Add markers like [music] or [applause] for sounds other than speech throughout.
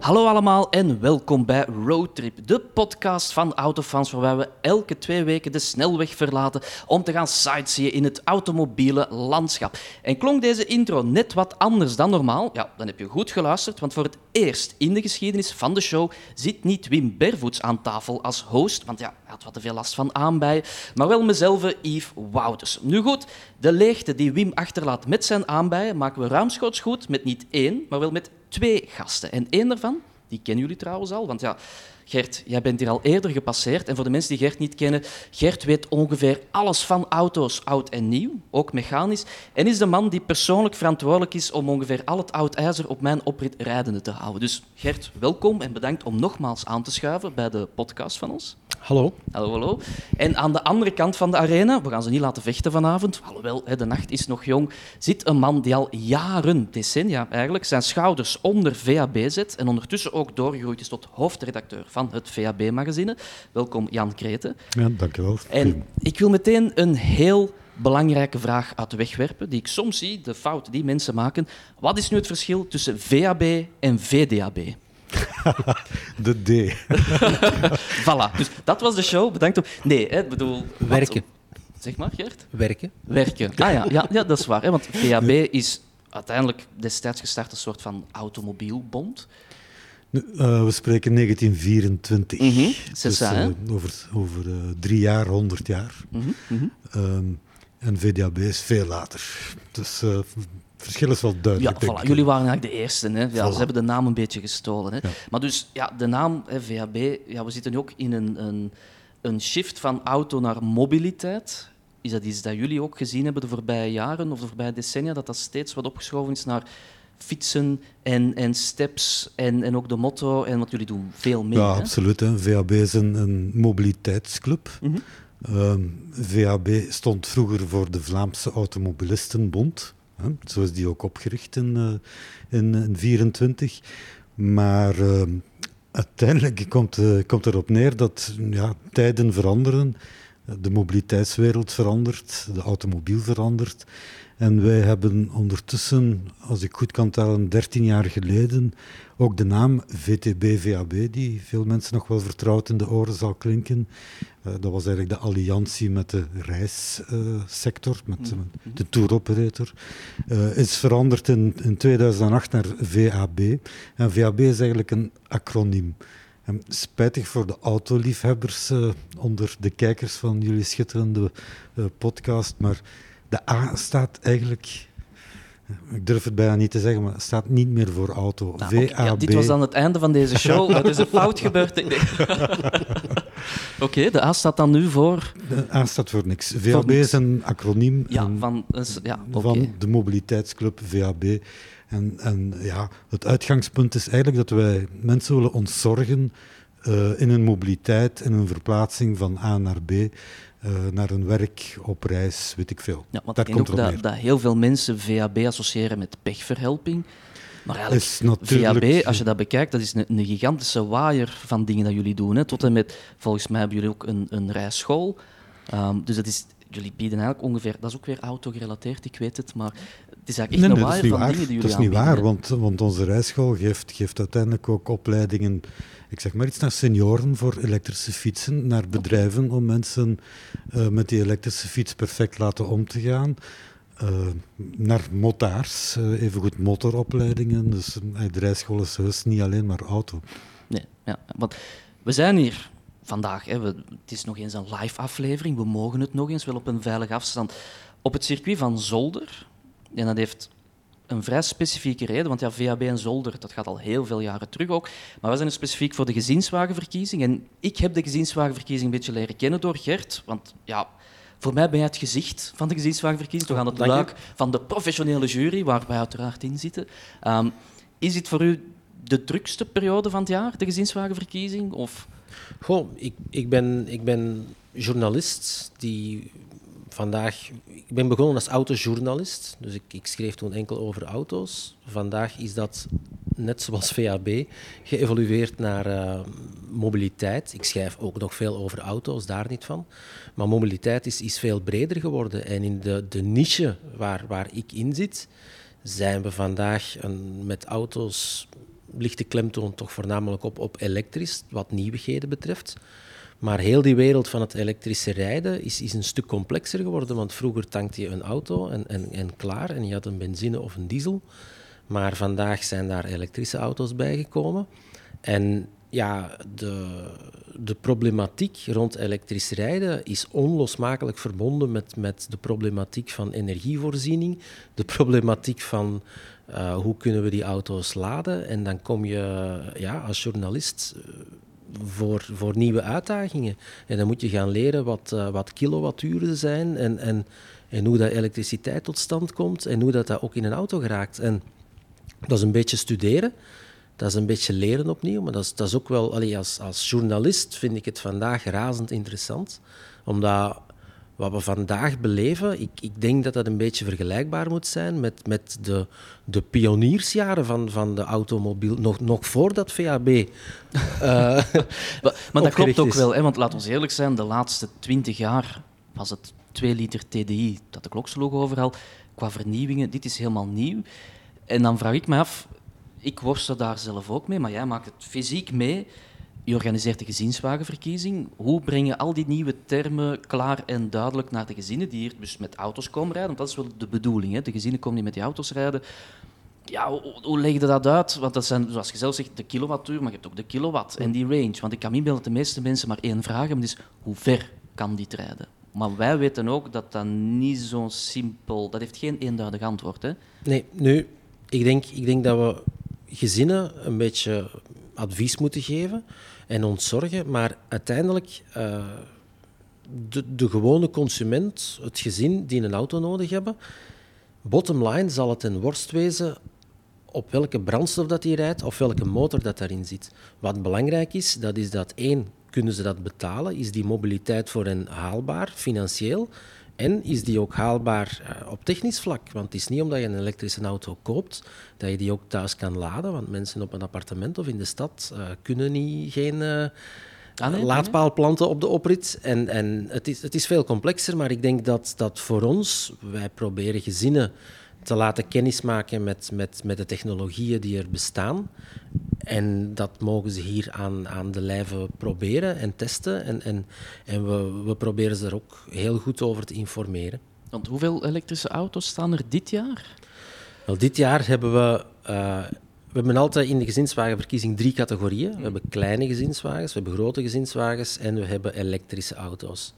Hallo allemaal en welkom bij Roadtrip, de podcast van autofans waarbij we elke twee weken de snelweg verlaten om te gaan sightseeën in het automobiele landschap. En klonk deze intro net wat anders dan normaal? Ja, dan heb je goed geluisterd, want voor het eerst in de geschiedenis van de show zit niet Wim Bervoets aan tafel als host, want ja, hij had wat te veel last van aanbijen, maar wel mezelf, Yves Wouters. Nu goed, de leegte die Wim achterlaat met zijn aanbijen maken we ruimschoots goed met niet één, maar wel met twee gasten. En één daarvan, die kennen jullie trouwens al, want ja, Gert, jij bent hier al eerder gepasseerd. En voor de mensen die Gert niet kennen, Gert weet ongeveer alles van auto's, oud en nieuw, ook mechanisch. En is de man die persoonlijk verantwoordelijk is om ongeveer al het oud ijzer op mijn oprit rijdende te houden. Dus Gert, welkom en bedankt om nogmaals aan te schuiven bij de podcast van ons. Hallo. Hallo, hallo. En aan de andere kant van de arena, we gaan ze niet laten vechten vanavond, alhoewel de nacht is nog jong, zit een man die al jaren, decennia eigenlijk, zijn schouders onder VAB zet en ondertussen ook doorgegroeid is tot hoofdredacteur van het VAB-magazine. Welkom Jan Kreten. Ja, dankjewel. En ik wil meteen een heel belangrijke vraag uit de weg werpen, die ik soms zie, de fout die mensen maken. Wat is nu het verschil tussen VAB en VDAB? [laughs] De D. [laughs] voilà, dus dat was de show. Bedankt. Op... Nee, hè, bedoel... wat- Werken. Zeg maar, Gert. Werken. Werken. Ah ja, ja, ja dat is waar. Hè, want VAB is uiteindelijk destijds gestart een soort van automobielbond. Nu, eh, we spreken 1924. Mhm, c'est Dus, eh, over over eh, drie jaar, honderd jaar. Mhm, mhm. Ehm, en VDAB is veel later. Dus eh, verschil is wel Ja, duidelijk. denk voilà. jullie waren eigenlijk de eerste. Hè. Ja, Voilà. Ze hebben de naam een beetje gestolen. Hè. Ja. Maar dus, ja, de naam hè, VAB, ja, we zitten nu ook in een, een, een shift van auto naar mobiliteit. Is dat iets dat jullie ook gezien hebben de voorbije jaren of de voorbije decennia, dat dat steeds wat opgeschoven is naar fietsen en, en steps en, en ook de motto en wat jullie doen veel meer. Ja, hè? absoluut. Hè. VAB is een, een mobiliteitsclub. Mhm. Ehm, VAB stond vroeger voor de Vlaamse Automobilistenbond. Zo is die ook opgericht in 1924. in, in 24. Maar ehm, uiteindelijk komt, eh, komt erop neer dat ja, tijden veranderen. De mobiliteitswereld verandert, de automobiel verandert. En wij hebben ondertussen, als ik goed kan tellen, 13 jaar geleden ook de naam VTB-VAB, die veel mensen nog wel vertrouwd in de oren zal klinken. Eh, dat was eigenlijk de alliantie met de reissector, met eh, de touroperator. Eh, is veranderd in, in 2008 naar VAB. En VAB is eigenlijk een acroniem. En spijtig voor de autoliefhebbers eh, onder de kijkers van jullie schitterende podcast, maar de A staat eigenlijk, ik durf het bijna niet te zeggen, maar het staat niet meer voor auto. Nou, VAB. ja, dit was dan het einde van deze show. [laughs] Er is een fout gebeurd. [laughs] Oké, de A staat dan nu voor... De A staat voor niks. VAB niks. is een acroniem Ja, van... dus, Ja, van de mobiliteitsclub VAB. En, en ja, het uitgangspunt is eigenlijk dat wij mensen willen ontzorgen eh, in hun mobiliteit, in hun verplaatsing van A naar B, eh, naar hun werk, op reis, weet ik veel. Ja, want komt ook dat, dat heel veel mensen VAB associëren met pechverhelping. Maar eigenlijk, Is natuurlijk- VAB, als je dat bekijkt, dat is een, een gigantische waaier van dingen dat jullie doen. Hè. Tot en met, volgens mij hebben jullie ook een, een rijschool. Ehm, dus dat is, jullie bieden eigenlijk ongeveer, dat is ook weer auto-gerelateerd, ik weet het, maar het is eigenlijk echt Nee, dat is niet waar. dingen die Dat is niet aanbieden, waar, want, want onze rijschool geeft, geeft uiteindelijk ook opleidingen, ik zeg maar iets, naar senioren voor elektrische fietsen, naar bedrijven om mensen eh, met die elektrische fiets perfect laten om te gaan. eh, naar motaars, eh evengoed motoropleidingen. Dus de rijschool is heus niet alleen maar auto. Nee, ja, want we zijn hier vandaag. Hè, we, het is nog eens een live aflevering. We mogen het nog eens, wel op een veilige afstand. Op het circuit van Zolder. En dat heeft een vrij specifieke reden, want ja, VAB en Zolder, dat gaat al heel veel jaren terug ook. Maar we zijn er specifiek voor de gezinswagenverkiezing. En ik heb de gezinswagenverkiezing een beetje leren kennen door Gert. Want ja, voor mij ben jij het gezicht van de gezinswagenverkiezing. Toch aan het luik van de professionele jury, waar wij uiteraard in zitten. Ehm, is dit voor u de drukste periode van het jaar, de gezinswagenverkiezing? Of... Goh, ik, ik, ben, ik ben journalist die vandaag... Ik ben begonnen als autojournalist, dus ik, ik schreef toen enkel over auto's. Vandaag is dat, net zoals VAB, geëvolueerd naar eh, mobiliteit. Ik schrijf ook nog veel over auto's, daar niet van. Maar mobiliteit is, is veel breder geworden. En in de, de niche waar, waar ik in zit, zijn we vandaag een, met auto's ligt de klemtoon toch voornamelijk op, op elektrisch, wat nieuwigheden betreft. Maar heel die wereld van het elektrische rijden is, is een stuk complexer geworden. Want vroeger tankte je een auto en, en, en klaar. En je had een benzine of een diesel. Maar vandaag zijn daar elektrische auto's bijgekomen. En ja, de, de problematiek rond elektrisch rijden is onlosmakelijk verbonden met, met de problematiek van energievoorziening, de problematiek van uh, hoe kunnen we die auto's laden. En dan kom je ja, als journalist eh, voor, voor nieuwe uitdagingen. En dan moet je gaan leren wat, uh, wat kilowatturen zijn en, en, en hoe dat elektriciteit tot stand komt en hoe dat, dat ook in een auto geraakt. En dat is een beetje studeren. Dat is een beetje leren opnieuw, maar dat is, dat is ook wel... Allee, als, als journalist vind ik het vandaag razend interessant, omdat wat we vandaag beleven, ik, ik denk dat dat een beetje vergelijkbaar moet zijn met, met de, de pioniersjaren van, van de automobiel, nog, nog voordat VAB. Uh, [laughs] [laughs] maar, maar dat klopt ook wel, hè, want laten we eerlijk zijn, de laatste twintig jaar was het 2 liter TDI dat de klok sloeg overal. Qua vernieuwingen, dit is helemaal nieuw. En dan vraag ik me af, ik worstel daar zelf ook mee, maar jij maakt het fysiek mee. Je organiseert de gezinswagenverkiezing. Hoe breng je al die nieuwe termen klaar en duidelijk naar de gezinnen die hier dus met auto's komen rijden? Want dat is wel de bedoeling. Hè? De gezinnen komen niet met die auto's rijden. Ja, hoe, hoe leg je dat uit? Want dat zijn, zoals je zelf zegt, de kilowattuur, maar je hebt ook de kilowatt en die range. Want ik kan me inbeelden dat de meeste mensen maar één vraag hebben, is hoe ver kan dit rijden? Maar wij weten ook dat dat niet zo simpel... Dat heeft geen eenduidig antwoord, hè? Nee, nu, ik denk, ik denk dat we gezinnen een beetje advies moeten geven en ontzorgen, maar uiteindelijk uh, de, de gewone consument, het gezin die een auto nodig hebben, bottom line zal het een worst wezen op welke brandstof dat hij rijdt of welke motor dat daarin zit. Wat belangrijk is, dat is dat één, kunnen ze dat betalen? Is die mobiliteit voor hen haalbaar, financieel? En is die ook haalbaar uh, op technisch vlak? Want het is niet omdat je een elektrische auto koopt dat je die ook thuis kan laden. Want mensen op een appartement of in de stad uh, kunnen niet geen uh, ah, nee, laadpaalplanten op de oprit. En, en het, is, het is veel complexer, maar ik denk dat, dat voor ons, wij proberen gezinnen te laten kennismaken met, met, met de technologieën die er bestaan. En dat mogen ze hier aan, aan de lijve proberen en testen. En, en, en we, we proberen ze er ook heel goed over te informeren. Want hoeveel elektrische auto's staan er dit jaar? Wel, dit jaar hebben we... Uh, we hebben altijd in de gezinswagenverkiezing drie categorieën. We hebben kleine gezinswagens, we hebben grote gezinswagens en we hebben elektrische auto's.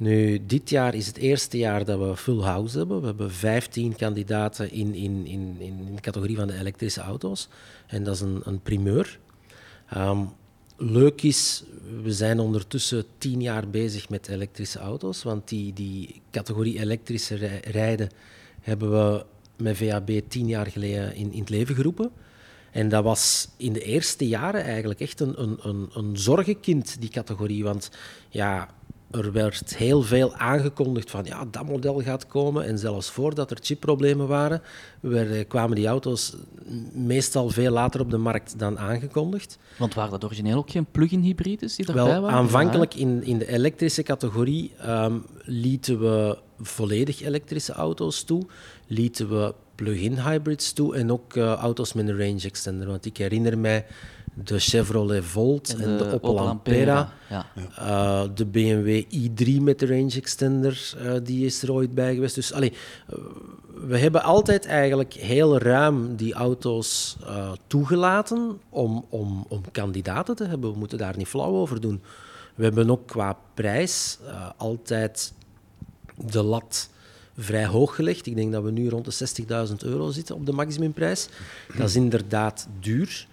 Nu, dit jaar is het eerste jaar dat we full house hebben. We hebben 15 kandidaten in, in, in, in de categorie van de elektrische auto's. En dat is een, een primeur. Um, leuk is, we zijn ondertussen tien jaar bezig met elektrische auto's. Want die, die categorie elektrische rijden hebben we met VAB tien jaar geleden in, in het leven geroepen. En dat was in de eerste jaren eigenlijk echt een, een, een, een zorgenkind, die categorie. Want ja, er werd heel veel aangekondigd van ja, dat model gaat komen. En zelfs voordat er chipproblemen waren, werden, kwamen die auto's meestal veel later op de markt dan aangekondigd. Want waren dat origineel ook geen plug-in hybrides die erbij Wel, waren? Aanvankelijk in, in de elektrische categorie um, lieten we volledig elektrische auto's toe, lieten we plug-in hybrids toe en ook uh, auto's met een range extender. Want ik herinner mij de Chevrolet Volt en, de, Opel, Ampera. Ja. Uh, de BMW i3 met de range extender, uh, die is er ooit bij geweest. Dus allee, uh, we hebben altijd eigenlijk heel ruim die auto's toegelaten om, om, om kandidaten te hebben. We moeten daar niet flauw over doen. We hebben ook qua prijs altijd de lat vrij hoog gelegd. Ik denk dat we nu rond de 60.000 euro zitten op de maximumprijs. Dat is inderdaad duur.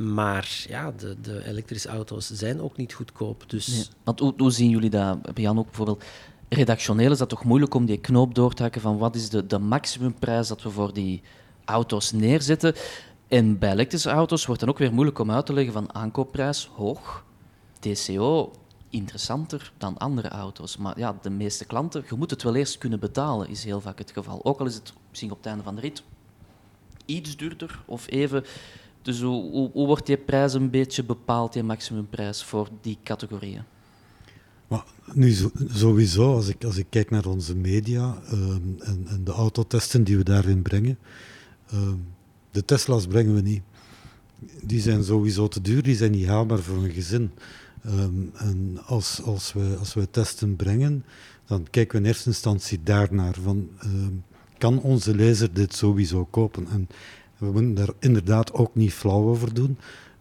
Maar ja, de, de, elektrische auto's zijn ook niet goedkoop. Dus... Want hoe, zien jullie dat, Jan, ook bijvoorbeeld? Redactioneel is dat toch moeilijk om die knoop door te hakken van wat is de, de maximumprijs dat we voor die auto's neerzetten. En bij elektrische auto's wordt dan ook weer moeilijk om uit te leggen van aankoopprijs hoog, TCO interessanter dan andere auto's. Maar ja, de meeste klanten, je moet het wel eerst kunnen betalen, is heel vaak het geval. Ook al is het misschien op het einde van de rit iets duurder of even dus hoe, hoe, wordt die prijs een beetje bepaald, die maximumprijs voor die categorieën? Maar nu sowieso, als ik, als ik kijk naar onze media ehm, en, en, de autotesten die we daarin brengen, uh, de Tesla's brengen we niet. die zijn sowieso te duur, die zijn niet haalbaar voor een gezin. Ehm, en als, als, we, als we testen brengen, dan kijken we in eerste instantie daarnaar. Van, kan onze lezer dit sowieso kopen? En we moeten daar inderdaad ook niet flauw over doen.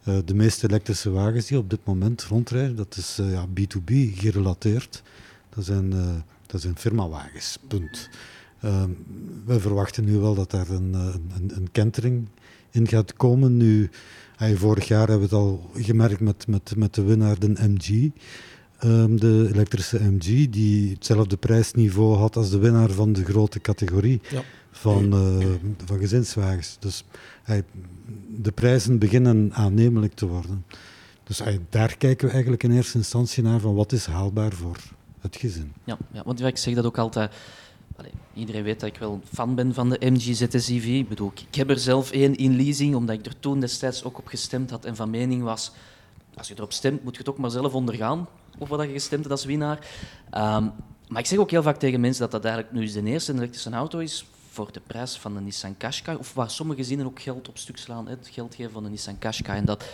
Uh, de meeste elektrische wagens die op dit moment rondrijden, dat is uh, ja, B2B gerelateerd. Dat zijn, uh, dat zijn firmawagens, punt. Ehm, we verwachten nu wel dat daar een, een, een kentering in gaat komen. Nu, vorig jaar hebben we het al gemerkt met, met, met de winnaar, de MG. Ehm, de elektrische MG, die hetzelfde prijsniveau had als de winnaar van de grote categorie ja. Van, uh, van gezinswagens. Dus de prijzen beginnen aannemelijk te worden. Dus daar kijken we eigenlijk in eerste instantie naar van wat is haalbaar voor het gezin. Ja, ja want ik zeg dat ook altijd iedereen weet dat ik wel fan ben van de MG ZSEV. Ik bedoel, ik heb er zelf één in leasing, omdat ik er toen destijds ook op gestemd had en van mening was, als je erop stemt, moet je het ook maar zelf ondergaan, over wat je gestemd hebt als winnaar. Ehm, maar ik zeg ook heel vaak tegen mensen dat dat eigenlijk nu de eerste elektrische auto is voor de prijs van een Nissan Qashqai, of waar sommige gezinnen ook geld op stuk slaan, het geld geven van een Nissan Qashqai. En dat,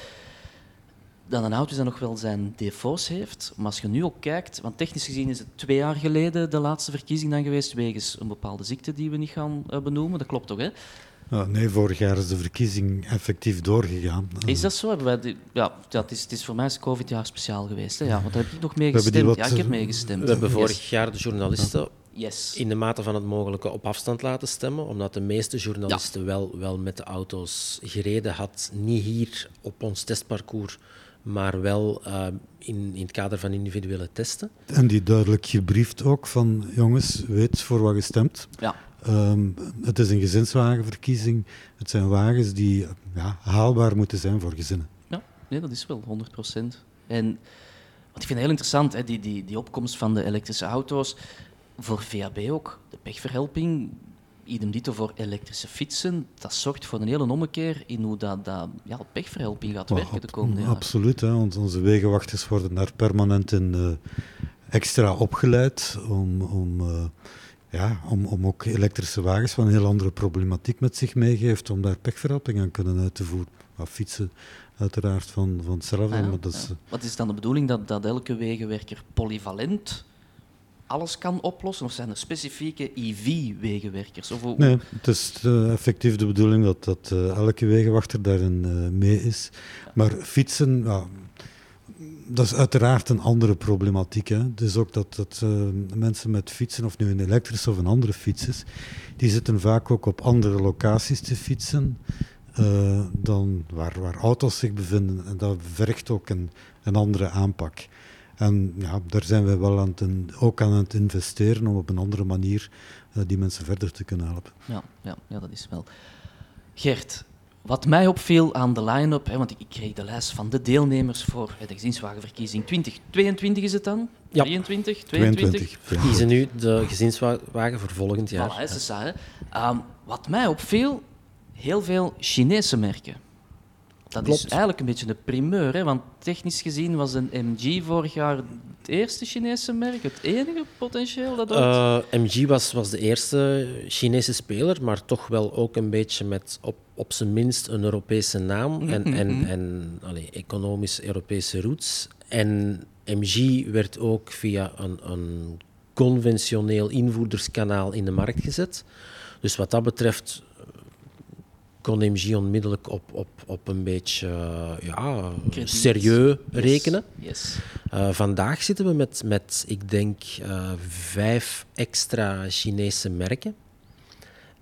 dat een auto dan nog wel zijn defaults heeft. Maar als je nu ook kijkt, want technisch gezien is het twee jaar geleden de laatste verkiezing dan geweest, wegens een bepaalde ziekte die we niet gaan uh, benoemen. Dat klopt toch, hè? nee, vorig jaar is de verkiezing effectief doorgegaan. Is dat zo? Wij, ja, het, is, het is voor mij een COVID-jaar speciaal geweest. Hè? Ja, want daar heb ik nog mee gestemd. ja, ik heb meegestemd. We hebben vorig jaar de journalisten yes. in de mate van het mogelijke op afstand laten stemmen, omdat de meeste journalisten wel, wel met de auto's gereden had. Niet hier op ons testparcours maar wel uh, in, in het kader van individuele testen. En die duidelijk gebriefd ook van jongens, weet voor wat je stemt. Ja. Um, het is een gezinswagenverkiezing. Het zijn wagens die ja, haalbaar moeten zijn voor gezinnen. Ja, nee, dat is wel 100 procent. En wat ik vind heel interessant, hè, die, die, die opkomst van de elektrische auto's. Voor VAB ook, de pechverhelping idem dito voor elektrische fietsen. Dat zorgt voor een hele ommekeer in hoe dat, dat ja, pechverhelping gaat werken de komende jaren. Absoluut. Hè, want onze wegenwachters worden daar permanent in uh, extra opgeleid om, om, uh, ja, om, om ook elektrische wagens van een heel andere problematiek met zich meegeeft, om daar pechverhelping aan kunnen uit te voeren. Maar fietsen uiteraard van, van hetzelfde. Ah maar dat is. Wat is dan de bedoeling dat, dat elke wegenwerker polyvalent alles kan oplossen? Of zijn er specifieke EV-wegenwerkers? Nee, het is uh, effectief de bedoeling dat, dat uh, elke wegenwachter daarin uh, mee is. Maar fietsen, ja, dat is uiteraard een andere problematiek. Hè. Is ook dat, dat mensen met fietsen, of nu een elektrische of een andere fiets is, die zitten vaak ook op andere locaties te fietsen. dan waar, waar auto's zich bevinden. En dat vergt ook een, een andere aanpak. En ja, daar zijn wij wel aan het, ook aan het investeren om op een andere manier uh, die mensen verder te kunnen helpen. Ja, ja, ja, dat is wel. Gert, wat mij opviel aan de line-up, want ik, kreeg de lijst van de deelnemers voor de gezinswagenverkiezing 2022 is het dan? Ja. 23, 22? We kiezen nu de gezinswagen voor volgend jaar. Voilà, is dat, um, wat mij opviel, heel veel Chinese merken. Dat is eigenlijk een beetje de primeur, hè? want technisch gezien was een MG vorig jaar het eerste Chinese merk, het enige potentieel dat uh, MG was, was de eerste Chinese speler, maar toch wel ook een beetje met op, op zijn minst een Europese naam en, en, mhm. en allee, economisch Europese roots. En MG werd ook via een, een conventioneel invoerderskanaal in de markt gezet. Dus wat dat betreft kon MG onmiddellijk op, op, op een beetje uh, ja, serieus rekenen. Yes. Uh, vandaag zitten we met, met ik denk, uh, vijf extra Chinese merken.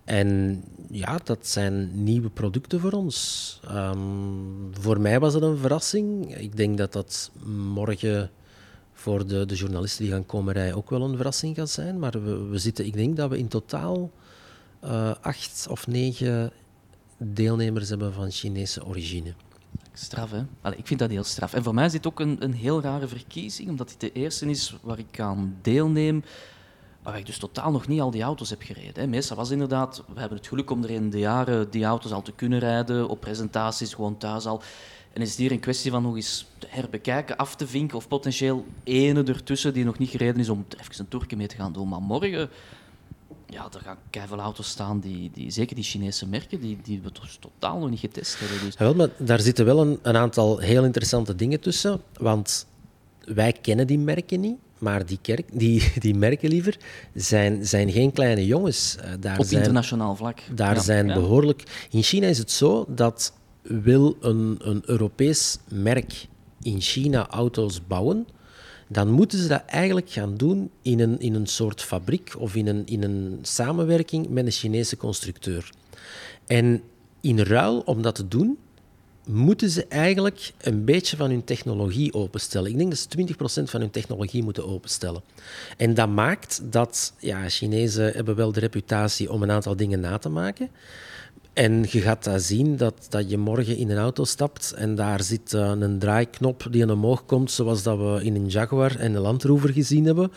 En ja, dat zijn nieuwe producten voor ons. Um, voor mij was het een verrassing. Ik denk dat dat morgen voor de, de journalisten die gaan komen rijden ook wel een verrassing gaat zijn. Maar we, we zitten, ik denk dat we in totaal acht of negen deelnemers hebben van Chinese origine. Straf, hè? Ik vind dat heel straf. En voor mij is dit ook een, een heel rare verkiezing, omdat dit de eerste is waar ik aan deelneem, waar ik dus totaal nog niet al die auto's heb gereden. Hè. Meestal was inderdaad, we hebben het geluk om er in de jaren die auto's al te kunnen rijden, op presentaties, gewoon thuis al. En is het hier een kwestie van nog eens te herbekijken, af te vinken, of potentieel ene ertussen die nog niet gereden is, om even een toertje mee te gaan doen. Maar morgen ja, er gaan keiveel auto's staan, die, die, zeker die Chinese merken, die, die we dus totaal nog niet getest hebben. Dus. Ja, wel, maar daar zitten wel een, een aantal heel interessante dingen tussen. Want wij kennen die merken niet. Maar die, kerk, die, die merken liever zijn, zijn geen kleine jongens. Uh, daar Op zijn, internationaal vlak. Daar zijn behoorlijk. In China is het zo dat wil een, een Europees merk in China auto's bouwen, dan moeten ze dat eigenlijk gaan doen in een, in een soort fabriek of in een, in een samenwerking met een Chinese constructeur. En in ruil om dat te doen, moeten ze eigenlijk een beetje van hun technologie openstellen. Ik denk dat ze 20% van hun technologie moeten openstellen. En dat maakt dat ja, Chinezen hebben wel de reputatie om een aantal dingen na te maken. En je gaat dat zien dat, dat je morgen in een auto stapt en daar zit uh, een draaiknop die omhoog komt, zoals dat we in een Jaguar en een Land Rover gezien hebben.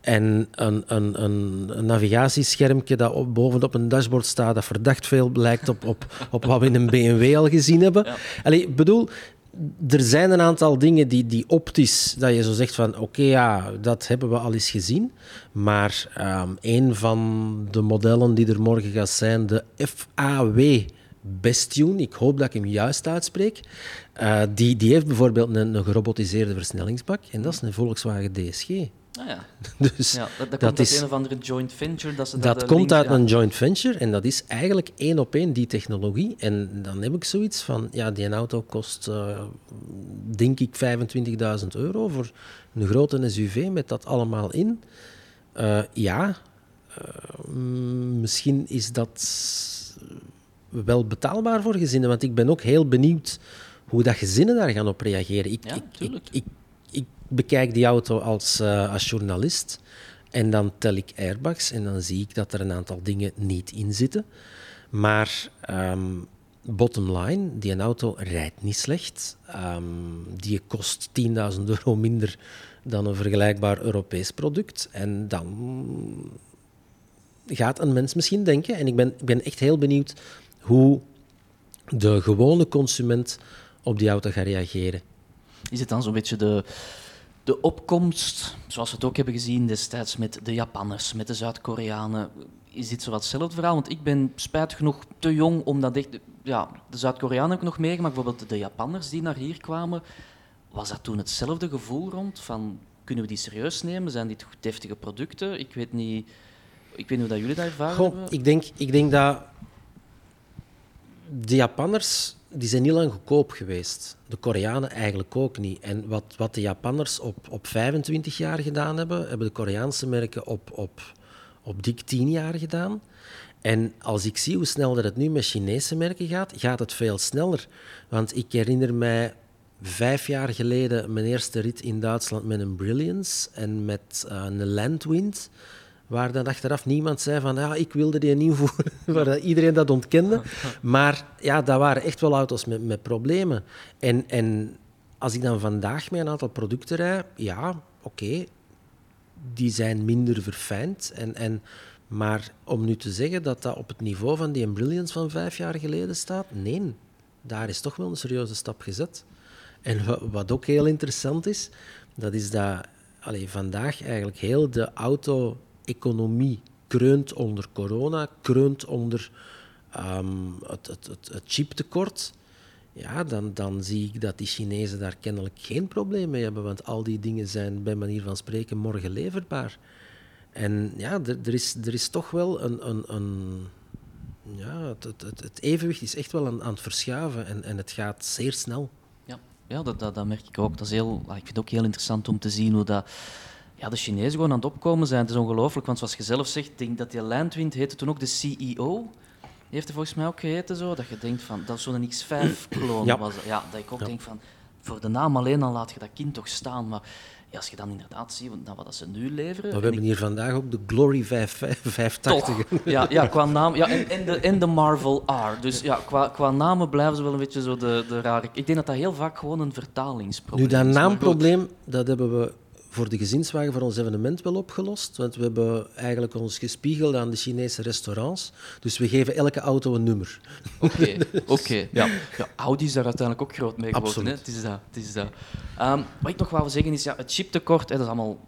En een, een, een, een navigatieschermpje dat op, bovenop een dashboard staat, dat verdacht veel lijkt op, op, op wat we in een BMW al gezien hebben. Ja. ik bedoel, er zijn een aantal dingen die, die optisch, dat je zo zegt van oké, ja, dat hebben we al eens gezien. Maar um, een van de modellen die er morgen gaat zijn, de FAW Bestune, ik hoop dat ik hem juist uitspreek, uh, die, die heeft bijvoorbeeld een, een gerobotiseerde versnellingsbak en dat is een Volkswagen DSG. Ah, ja. [laughs] dus ja, dat, dat, komt uit een of andere joint venture. Dat, ze dat, dat komt uit een joint venture en dat is eigenlijk één op één die technologie. En dan heb ik zoiets van, ja, die auto kost, uh, denk ik, 25.000 euro voor een grote SUV met dat allemaal in. Uh, ja, uh, misschien is dat wel betaalbaar voor gezinnen, want ik ben ook heel benieuwd hoe dat gezinnen daar gaan op reageren. Ik, ja, ik, ik, ik bekijk die auto als, uh, als journalist en dan tel ik airbags en dan zie ik dat er een aantal dingen niet in zitten. Maar um, bottom line, die auto rijdt niet slecht. Um, die kost 10.000 euro minder dan een vergelijkbaar Europees product. En dan gaat een mens misschien denken, en ik ben, ik ben echt heel benieuwd hoe de gewone consument op die auto gaat reageren. Is het dan zo'n beetje de, de opkomst, zoals we het ook hebben gezien destijds met de Japanners, met de Zuid-Koreanen, is dit zo wat hetzelfde verhaal? Want ik ben spijtig genoeg te jong om dat echt... Ja, de Zuid-Koreanen heb ik nog meegemaakt, bijvoorbeeld de Japanners die naar hier kwamen. Was dat toen hetzelfde gevoel rond? Van, kunnen we die serieus nemen? Zijn dit deftige producten? Ik weet niet, ik weet niet hoe dat jullie dat ervaren Goh, hebben. Ik denk, ik denk dat de Japanners die zijn niet lang goedkoop geweest. De Koreanen eigenlijk ook niet. En wat, wat de Japanners op, op 25 jaar gedaan hebben, hebben de Koreaanse merken op, op, op dik 10 jaar gedaan. En als ik zie hoe snel dat het nu met Chinese merken gaat, gaat het veel sneller. Want ik herinner mij vijf jaar geleden mijn eerste rit in Duitsland met een Brilliance en met uh, een Landwind waar dan achteraf niemand zei van ja, ik wilde die invoeren, [laughs] waar iedereen dat ontkende. Maar ja, dat waren echt wel auto's met, met problemen. En, en als ik dan vandaag met een aantal producten rijd, ja, oké, die zijn minder verfijnd. En, en, maar om nu te zeggen dat dat op het niveau van die Brilliance van vijf jaar geleden staat, nee, daar is toch wel een serieuze stap gezet. En wat ook heel interessant is, dat is dat allee, vandaag eigenlijk heel de auto economie kreunt onder corona, kreunt onder um, het, het, het, chiptekort, ja, dan, dan zie ik dat die Chinezen daar kennelijk geen probleem mee hebben, want al die dingen zijn bij manier van spreken morgen leverbaar. En ja, er is, er is toch wel een, een, een ja, het, het, het, evenwicht is echt wel aan, aan het verschuiven en, en het gaat zeer snel. Ja, ja dat, dat, dat merk ik ook. Dat is heel, ik vind het ook heel interessant om te zien hoe dat ja, de Chinezen gewoon aan het opkomen zijn. Het is ongelooflijk, want zoals je zelf zegt, denk dat die Landwind heette toen ook de CEO. Die heeft er volgens mij ook geheten zo, dat je denkt van, dat is zo'n X5-kloon. [clears throat] Ja. Was, ja, dat ik ook denk van, voor de naam alleen dan laat je dat kind toch staan, maar ja, als je dan inderdaad ziet nou, wat ze nu leveren... we hebben hier vandaag ook de Glory 580. Ja, ja, [laughs] qua naam... Ja, en, en, de, en de Marvel R. Dus ja, qua, qua namen blijven ze wel een beetje zo de, de rare... Ik denk dat dat heel vaak gewoon een vertalingsprobleem is. Nu, dat naamprobleem, dat hebben we voor de gezinswagen voor ons evenement wel opgelost. Want we hebben eigenlijk ons gespiegeld aan de Chinese restaurants. Dus we geven elke auto een nummer. Oké, [laughs] oké. Ja. ja. Audi is daar uiteindelijk ook groot mee geworden. Hè? Het is dat. Het is dat. Um, wat ik nog wou zeggen is, ja, het chiptekort, hè, dat is allemaal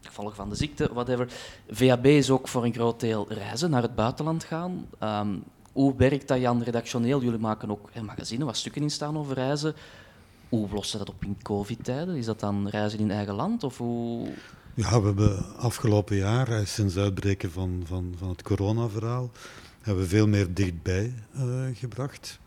gevolg van de ziekte, whatever. VAB is ook voor een groot deel reizen, naar het buitenland gaan. Ehm, hoe werkt dat, Jan, redactioneel? Jullie maken ook een magazine waar stukken in staan over reizen. Hoe lossen dat op in covid-tijden? Is dat dan reizen in eigen land? Of hoe... Ja, we hebben afgelopen jaar, sinds het uitbreken van, van, van het coronaverhaal, hebben we veel meer dichtbij uh, gebracht.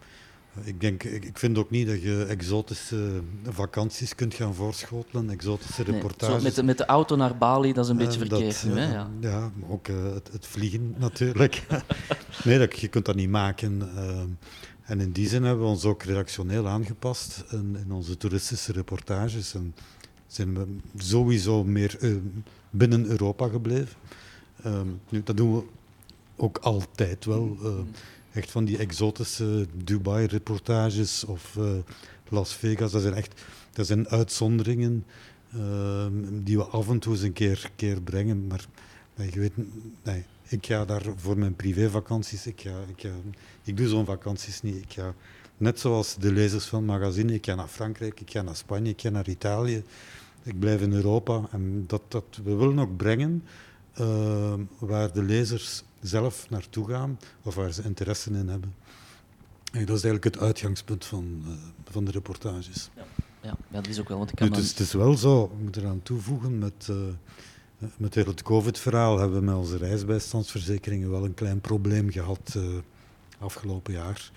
Ik, denk, ik vind ook niet dat je exotische vakanties kunt gaan voorschotelen, exotische reportages. Nee, met, de, met de auto naar Bali, dat is een beetje verkeerd nu. Hè? Ja. ja, ook uh, het, het, vliegen natuurlijk. [laughs] nee, dat, je kunt dat niet maken. Uh, en in die zin hebben we ons ook redactioneel aangepast in, in onze toeristische reportages. En zijn we sowieso meer uh, binnen Europa gebleven. nu, dat doen we ook altijd wel. Echt van die exotische Dubai-reportages of uh, Las Vegas. Dat zijn echt dat zijn uitzonderingen uh, die we af en toe eens een keer, keer brengen. Maar nee, je weet, nee, ik ga daar voor mijn privévakanties. Ik, ga, ik, ga, ik doe zo'n vakanties niet. Ik ga, net zoals de lezers van het magazine, ik ga naar Frankrijk, ik ga naar Spanje, ik ga naar Italië. Ik blijf in Europa. En dat, dat we willen ook brengen uh, waar de lezers zelf naartoe gaan of waar ze interesse in hebben. En dat is eigenlijk het uitgangspunt van, uh, van de reportages. Ja. Ja, ja, dat is ook wel. Want ik kan nu, het, is, het is wel zo, ik moet eraan toevoegen, met, uh, met het COVID-verhaal hebben we met onze reisbijstandsverzekeringen wel een klein probleem gehad uh, afgelopen jaar.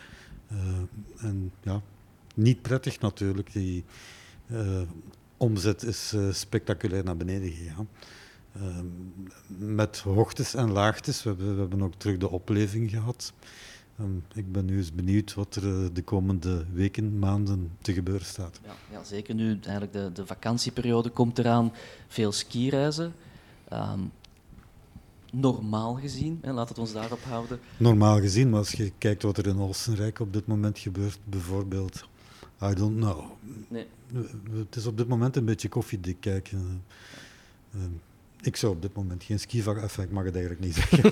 en ja, niet prettig natuurlijk. Die omzet is spectaculair naar beneden gegaan. Met hoogtes en laagtes. We hebben, we hebben, ook terug de opleving gehad. Ehm, ik ben nu eens benieuwd wat er eh, de komende weken, maanden te gebeuren staat. Ja, ja zeker nu. Eigenlijk de, de vakantieperiode komt eraan. Veel skireizen. Um, normaal gezien, hè, laat het ons daarop houden. Normaal gezien, maar als je kijkt wat er in Oostenrijk op dit moment gebeurt, bijvoorbeeld, I don't know. Nee. Het is op dit moment een beetje koffiedik kijken. Ik zou op dit moment geen skivakantie... ik mag het eigenlijk niet zeggen.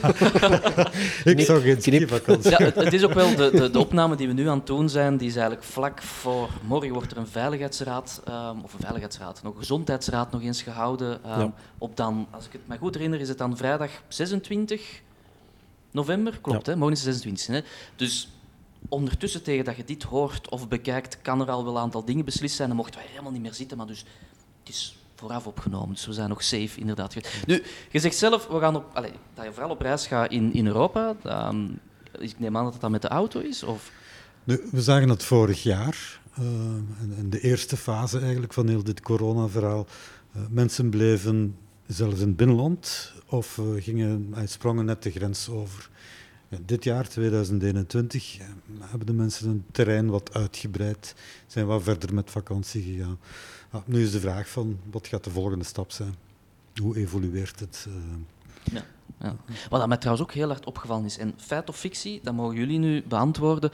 [laughs] ik zou geen skivakantie... Ja, het, is ook wel de, de, de, opname die we nu aan het doen zijn, die is eigenlijk vlak voor... Morgen wordt er een veiligheidsraad, um, of een veiligheidsraad, nog een gezondheidsraad nog eens gehouden. Um, ja. Op dan, als ik het me goed herinner, is het dan vrijdag 26 november? Klopt, ja. hè? Morgen is 26. Hè? Dus ondertussen, tegen dat je dit hoort of bekijkt, kan er al wel een aantal dingen beslist zijn. Dan mochten wij helemaal niet meer zitten, maar dus het is vooraf opgenomen. Dus we zijn nog safe, inderdaad. Nu, je zegt zelf we gaan op, allez, dat je vooral op reis gaat in, in Europa. Um, ik neem aan dat het dan met de auto is? Of? Nu, we zagen het vorig jaar, in de eerste fase eigenlijk van heel dit corona-verhaal. Uh, mensen bleven zelfs in het binnenland of uh, gingen, sprongen net de grens over. Dit jaar, 2021, hebben de mensen hun terrein wat uitgebreid, zijn wat verder met vakantie gegaan. Ja, nu is de vraag van, wat gaat de volgende stap zijn? Hoe evolueert het? Uh... Ja, ja. Wat mij trouwens ook heel hard opgevallen is, en feit of fictie, dat mogen jullie nu beantwoorden.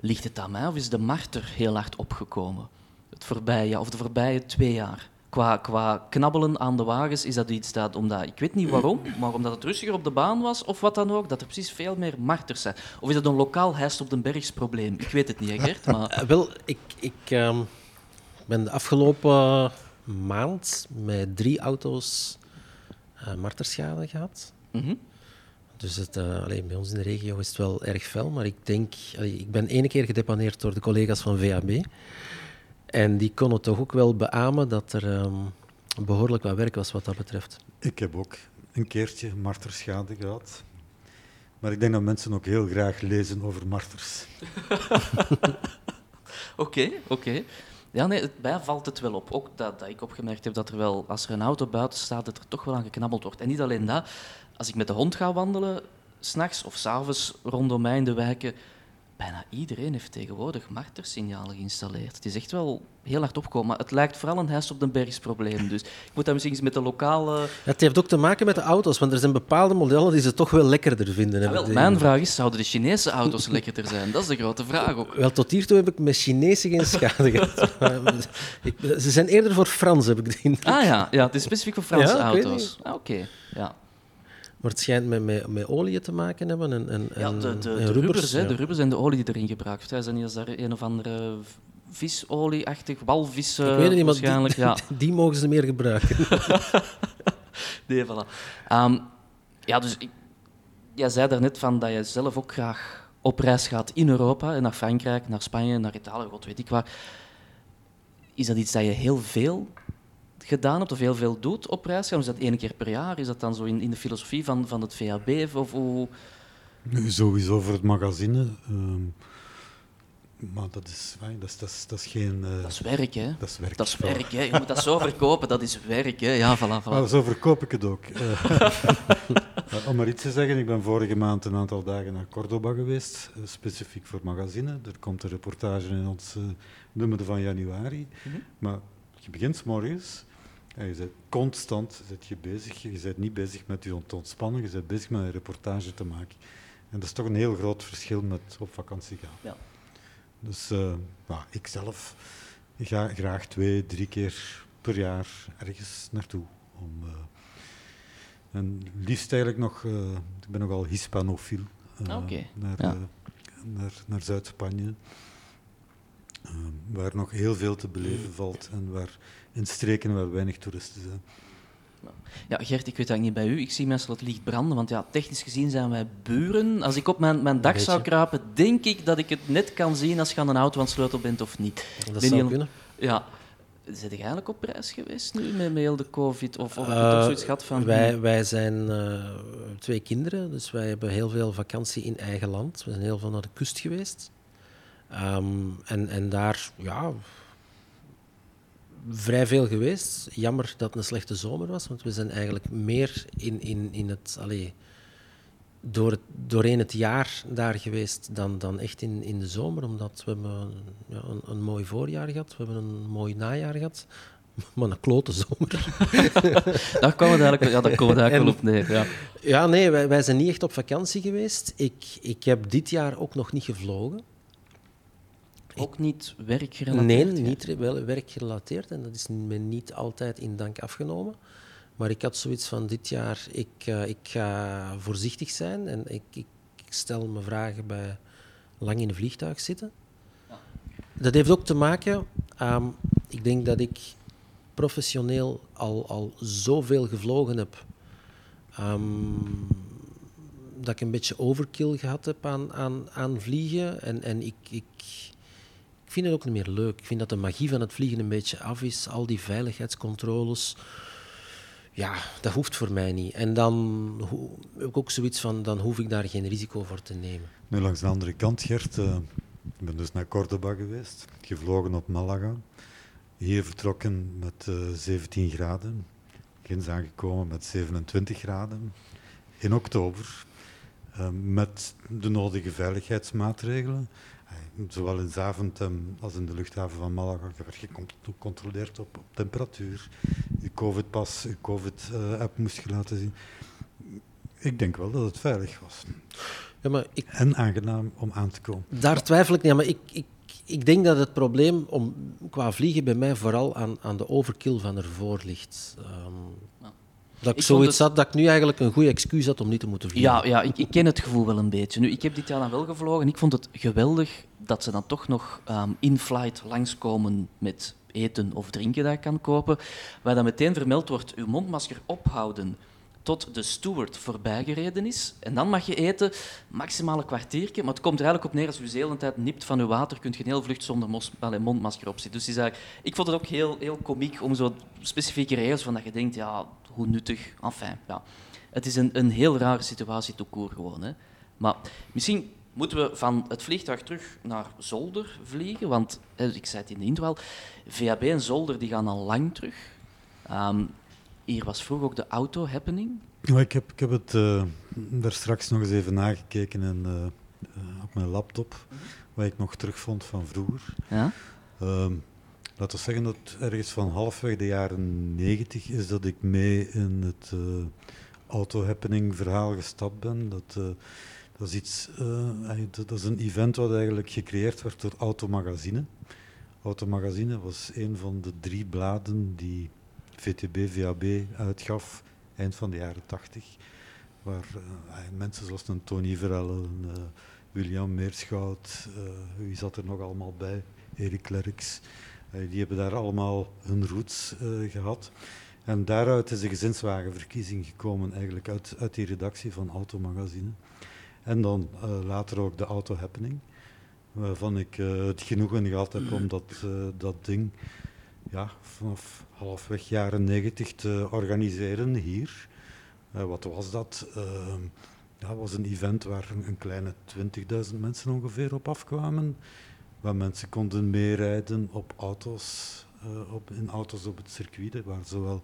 Ligt het aan mij of is de marter heel hard opgekomen? Het voorbije, of de voorbije twee jaar? Qua, qua knabbelen aan de wagens is dat iets dat, omdat, ik weet niet waarom, maar omdat het rustiger op de baan was of wat dan ook, dat er precies veel meer marters zijn. Of is dat een lokaal hijst op de bergs probleem? Ik weet het niet, Gert. Maar... Uh, wel, ik, ik um, ben de afgelopen maand met drie auto's uh, marterschade gehad. Mm -hmm. Dus het, uh, alleen bij ons in de regio is het wel erg fel, maar ik denk, allee, ik ben ene keer gedepaneerd door de collega's van VAB. En die konden toch ook wel beamen dat er um, behoorlijk wat werk was wat dat betreft. Ik heb ook een keertje marterschade gehad. Maar ik denk dat mensen ook heel graag lezen over marters. [laughs] Oké, oké. Okay, okay. Ja, nee, bij valt het wel op. Ook dat, dat ik opgemerkt heb dat er wel, als er een auto buiten staat, dat er toch wel aan geknabbeld wordt. En niet alleen dat. Als ik met de hond ga wandelen, s'nachts of s'avonds rondom mij in de wijken, bijna iedereen heeft tegenwoordig martersignalen geïnstalleerd. Het is echt wel heel hard opkomen, maar het lijkt vooral een huis op de bergsprobleem. Dus ik moet dat misschien eens met de lokale... Ja, het heeft ook te maken met de auto's, want er zijn bepaalde modellen die ze toch wel lekkerder vinden. Ja, wel, mijn vraag is, zouden de Chinese auto's lekkerder zijn? Dat is de grote vraag ook. Wel, tot hiertoe heb ik met Chinese geen schade [laughs] gehad. ze zijn eerder voor Frans, heb ik die Ah ja, ja het is specifiek voor Franse auto's. Ah, Oké, ja. Maar het schijnt met, met, met olie te maken hebben en, en, ja, de, de, de rubbers, hè, de rubbers en de olie die erin gebruikt zijn. Zijn niet als daar een of andere visolieachtig, walvis Ik weet het niet, waarschijnlijk. Die, ja. [laughs] die mogen ze meer gebruiken. [laughs] nee, voilà. Ehm, ja, dus ik, jij zei daarnet van dat je zelf ook graag op reis gaat in Europa, naar Frankrijk, naar Spanje, naar Italië, god weet ik waar. Is dat iets dat je heel veel gedaan hebt of heel veel doet op reis gaan? Is dat één keer per jaar? Is dat dan zo in, in de filosofie van, van het VAB? Of hoe... Nu, sowieso voor het magazine. ehm, maar dat is, dat is, dat is, dat is geen... eh, Dat is werk, hè? dat is werk. Dat is werk, hè? Je moet dat zo [laughs] verkopen, dat is werk, hè? Ja, voilà, voilà. Maar zo verkoop ik het ook. Eh, [laughs] eh, om maar iets te zeggen, ik ben vorige maand een aantal dagen naar Cordoba geweest, specifiek voor magazine. Er komt een reportage in ons nummer van januari. Mhm. Maar je begint morgens en je bent constant zit je bezig. Je bent niet bezig met je ontspannen, je bent bezig met een reportage te maken. En dat is toch een heel groot verschil met op vakantie gaan. Ja. Dus eh, nou, ik zelf ga graag twee, drie keer per jaar ergens naartoe. Om, eh, en liefst eigenlijk nog, eh, ik ben nogal hispanofiel, Ah, oké. naar, Ja. naar, naar Zuid-Spanje. waar nog heel veel te beleven valt en waar in streken waar weinig toeristen zijn. Ja, Gert, ik weet dat niet bij u. Ik zie meestal het licht branden, want ja, technisch gezien zijn wij buren. Als ik op mijn, mijn dak zou kruipen, denk ik dat ik het net kan zien als je aan een auto aan het sleutel bent of niet. Dat Ben zou je- kunnen. Ja. Zit je eigenlijk op reis geweest nu met, met heel de covid? Of, of heb je Eh, toch zoiets gehad van... Wij, wij zijn eh, twee kinderen, dus wij hebben heel veel vakantie in eigen land. We zijn heel veel naar de kust geweest. Ehm, en, en daar, ja, vrij veel geweest. Jammer dat het een slechte zomer was, want we zijn eigenlijk meer in, in, in het, allee, door het, doorheen het jaar daar geweest dan, dan echt in, in de zomer. Omdat we hebben ja, een, een mooi voorjaar gehad, we hebben een mooi najaar gehad. [laughs] Maar een klote zomer. [laughs] Daar komen we eigenlijk, ja, daar eigenlijk En- wel op neer. Ja. Ja, nee, wij, wij zijn niet echt op vakantie geweest. Ik, ik heb dit jaar ook nog niet gevlogen. Ook niet werkgerelateerd? Nee, niet wel werkgerelateerd. En dat is me niet altijd in dank afgenomen. Maar ik had zoiets van dit jaar, ik, eh, ik ga voorzichtig zijn. En ik, ik, ik stel me vragen bij lang in een vliegtuig zitten. Dat heeft ook te maken, ehm, ik denk dat ik professioneel al, al zoveel gevlogen heb. ehm, dat ik een beetje overkill gehad heb aan, aan, aan vliegen. En, en ik, ik vind het ook niet meer leuk. Ik vind dat de magie van het vliegen een beetje af is. Al die veiligheidscontroles. Ja, dat hoeft voor mij niet. En dan heb ik ook zoiets van, dan hoef ik daar geen risico voor te nemen. Nu, langs de andere kant, Gert, eh, ik ben dus naar Cordoba geweest, gevlogen op Malaga. Hier vertrokken met eh, 17 graden, ginds aangekomen met 27 graden. In oktober, eh, met de nodige veiligheidsmaatregelen. Zowel in Zaventem als in de luchthaven van Malaga je werd gecontroleerd op, op temperatuur. Je COVID-pas, je COVID-app moest je laten zien. Ik denk wel dat het veilig was. Ja, maar ik, En aangenaam om aan te komen. Daar twijfel ik niet aan, maar ik, ik, ik denk dat het probleem om, qua vliegen bij mij vooral aan, aan de overkill van ervoor ligt. Ehm, Ja. Dat ik, zoiets het- had dat ik nu eigenlijk een goede excuus had om niet te moeten vliegen. Ja, ja ik, ik ken het gevoel wel een beetje. Nu, ik heb dit jaar dan wel gevlogen en ik vond het geweldig dat ze dan toch nog ehm, in-flight langskomen met eten of drinken dat kan kopen, waar dan meteen vermeld wordt, uw mondmasker ophouden tot de steward voorbijgereden is. En dan mag je eten, maximaal een kwartiertje, maar het komt er eigenlijk op neer, als u hele tijd nipt van uw water, kunt je een heel vlucht zonder mos, mondmasker op zitten. Dus ik vond het ook heel, heel komiek om zo specifieke regels van dat je denkt, ja, hoe nuttig, enfin, ja. Het is een, een heel rare situatie tout court gewoon. Hè. Maar misschien moeten we van het vliegtuig terug naar Zolder vliegen. Want, ik zei het in de intro al, VAB en Zolder die gaan al lang terug. Ehm, hier was vroeger ook de auto-happening. Ja, ik, heb, ik heb het eh, daar straks nog eens even nagekeken en, eh, eh, op mijn laptop, wat ik nog terugvond van vroeger. Ja? Ehm, laten we zeggen dat ergens van halfweg de jaren 90 is dat ik mee in het eh auto-happening verhaal gestapt ben. Dat, dat, is iets, eh, dat is een event wat eigenlijk gecreëerd werd door Automagazine. Automagazine was een van de drie bladen die VTB, VAB uitgaf eind van de jaren 80. Waar eh, mensen zoals een Tony Verelle, een, eh, William Meerschout, wie zat er nog allemaal bij? Erik Klerks. Die hebben daar allemaal hun roots eh, gehad. En daaruit is de gezinswagenverkiezing gekomen, eigenlijk uit, uit die redactie van Automagazine. En dan uh, later ook de Auto Happening, waarvan ik uh, het genoegen gehad heb om dat, uh, dat ding ja, vanaf halfweg jaren negentig te organiseren hier. wat was dat? Ehm, dat was een event waar een, kleine 20.000 mensen ongeveer op afkwamen. Waar mensen konden meerijden op auto's, op, in auto's op het circuit. Waren zowel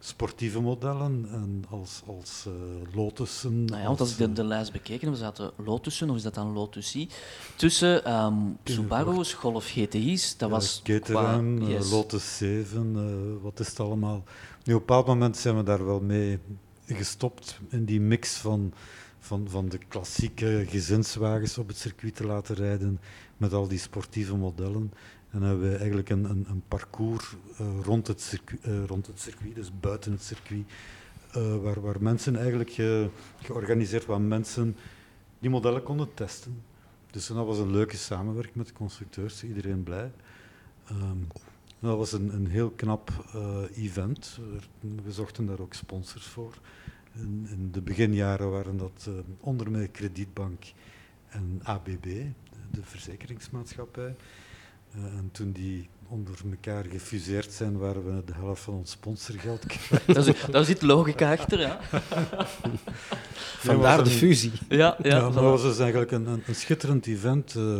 sportieve modellen en als, als uh, Lotussen. Nou ja, want als ik de, eh, de lijst bekeken heb, zaten Lotussen, of is dat dan Lotusie, tussen um, Subaru's, Golf GTI's, dat was Caterham, qua, yes. Lotus 7, uh, wat is het allemaal. Nu, op een bepaald moment zijn we daar wel mee gestopt in die mix van, van, van de klassieke gezinswagens op het circuit te laten rijden met al die sportieve modellen. En hebben we eigenlijk een, een, een parcours uh, rond, het circuit, uh, rond het circuit, dus buiten het circuit, uh, waar, waar mensen eigenlijk ge, georganiseerd waar mensen die modellen konden testen. Dus dat was een leuke samenwerking met de constructeurs, iedereen blij. Um, dat was een, een heel knap event. We zochten daar ook sponsors voor. In, in de beginjaren waren dat onder meer Kredietbank en ABB, de verzekeringsmaatschappij. Uh, en toen die onder elkaar gefuseerd zijn, waren we de helft van ons sponsorgeld kwijt. [laughs] Daar zit logica achter, [laughs] ja. Vandaar de fusie. Ja, ja, ja dat was dus eigenlijk een, een, een schitterend event, uh,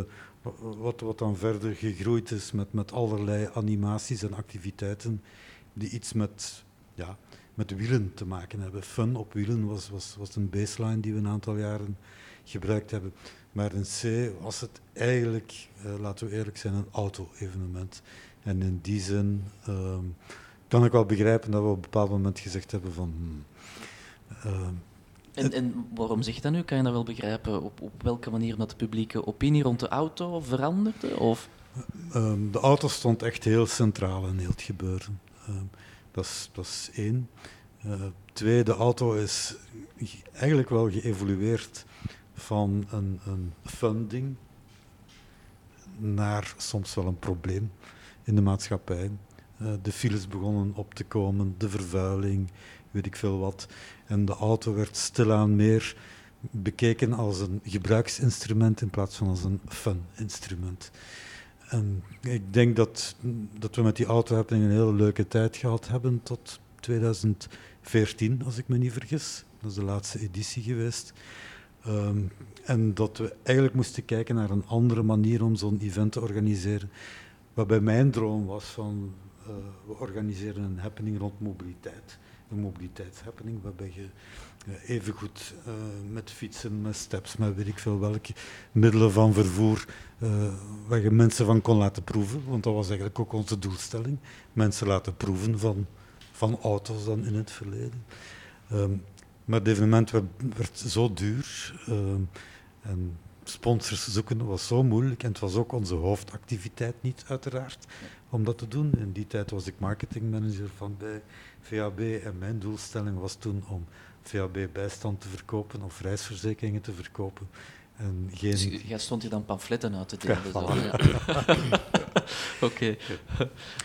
wat, wat dan verder gegroeid is met, met allerlei animaties en activiteiten die iets met, ja, met wielen te maken hebben. Fun op wielen was, was, was een baseline die we een aantal jaren gebruikt hebben. Maar in C was het eigenlijk, uh, laten we eerlijk zijn, een auto-evenement. En in die zin uh, kan ik wel begrijpen dat we op een bepaald moment gezegd hebben van... Uh, en, en, waarom zeg je dat nu? Kan je dat wel begrijpen? Op, op welke manier dat de publieke opinie rond de auto veranderde? Of? Ehm, de auto stond echt heel centraal in heel het gebeuren. Ehm, dat, is, dat is één. Uh, twee, de auto is eigenlijk wel geëvolueerd van een, een funding naar soms wel een probleem in de maatschappij. Uh, de files begonnen op te komen, de vervuiling, weet ik veel wat. En de auto werd stilaan meer bekeken als een gebruiksinstrument in plaats van als een fun-instrument. En ik denk dat, dat we met die auto een hele leuke tijd gehad hebben tot 2014, als ik me niet vergis. Dat is de laatste editie geweest. Um, en dat we eigenlijk moesten kijken naar een andere manier om zo'n event te organiseren. Waarbij mijn droom was van, uh, we organiseren een happening rond mobiliteit. Een mobiliteitshappening waarbij je uh, evengoed uh, met fietsen, met steps, met weet ik veel welke middelen van vervoer, waar je mensen van kon laten proeven. Want dat was eigenlijk ook onze doelstelling. Mensen laten proeven van, van auto's dan in het verleden. Um, maar het evenement werd, werd zo duur uh, en sponsors zoeken was zo moeilijk. En het was ook onze hoofdactiviteit niet, uiteraard, om dat te doen. In die tijd was ik marketingmanager van bij VAB en mijn doelstelling was toen om VAB bijstand te verkopen of reisverzekeringen te verkopen. En geen... Dus jij stond hier dan pamfletten uit te delen? Ja, [laughs] Oké.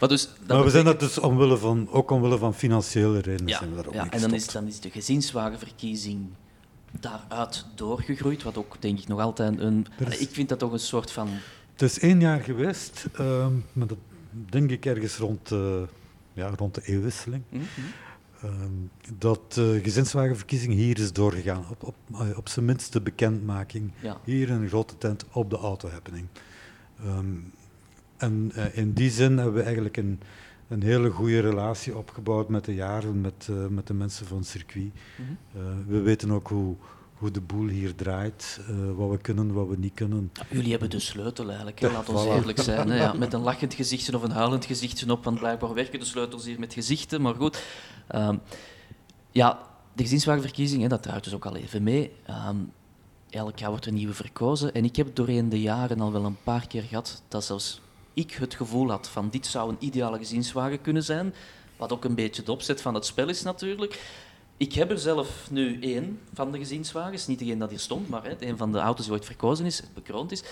Maar, dus, maar we zijn dat dus omwille van, ook omwille van financiële redenen ja, zijn we daarop ja, En dan is, dan is de gezinswagenverkiezing daaruit doorgegroeid, wat ook denk ik nog altijd een... Is, ik vind dat toch een soort van... Het is één jaar geweest, uh, maar dat denk ik ergens rond, uh, ja, rond de eeuwwisseling. Mm -hmm. Um, dat de uh, gezinswagenverkiezing hier is doorgegaan. Op, op, uh, op zijn minst de bekendmaking. Ja. Hier in een grote tent op de auto-happening. Um, en uh, in die zin hebben we eigenlijk een, een hele goede relatie opgebouwd met de jaren, met, met de mensen van het circuit. Mm -hmm. we weten ook hoe, hoe de boel hier draait, uh, wat we kunnen, wat we niet kunnen. Jullie hebben de sleutel eigenlijk, hè? laat ons voilà. eerlijk zijn. Hè? Ja, [laughs] met een lachend gezichtje of een huilend gezichtje op, want blijkbaar werken de sleutels hier met gezichten, maar goed. Um, ja, de gezinswagenverkiezing, hè, dat draait dus ook al even mee. Um, elk jaar wordt er nieuwe verkozen. En ik heb doorheen de jaren al wel een paar keer gehad dat zelfs ik het gevoel had van dit zou een ideale gezinswagen kunnen zijn. Wat ook een beetje de opzet van het spel is natuurlijk. Ik heb er zelf nu één van de gezinswagens. Niet degene dat hier stond, maar hè, een van de auto's die ooit verkozen is, bekroond is.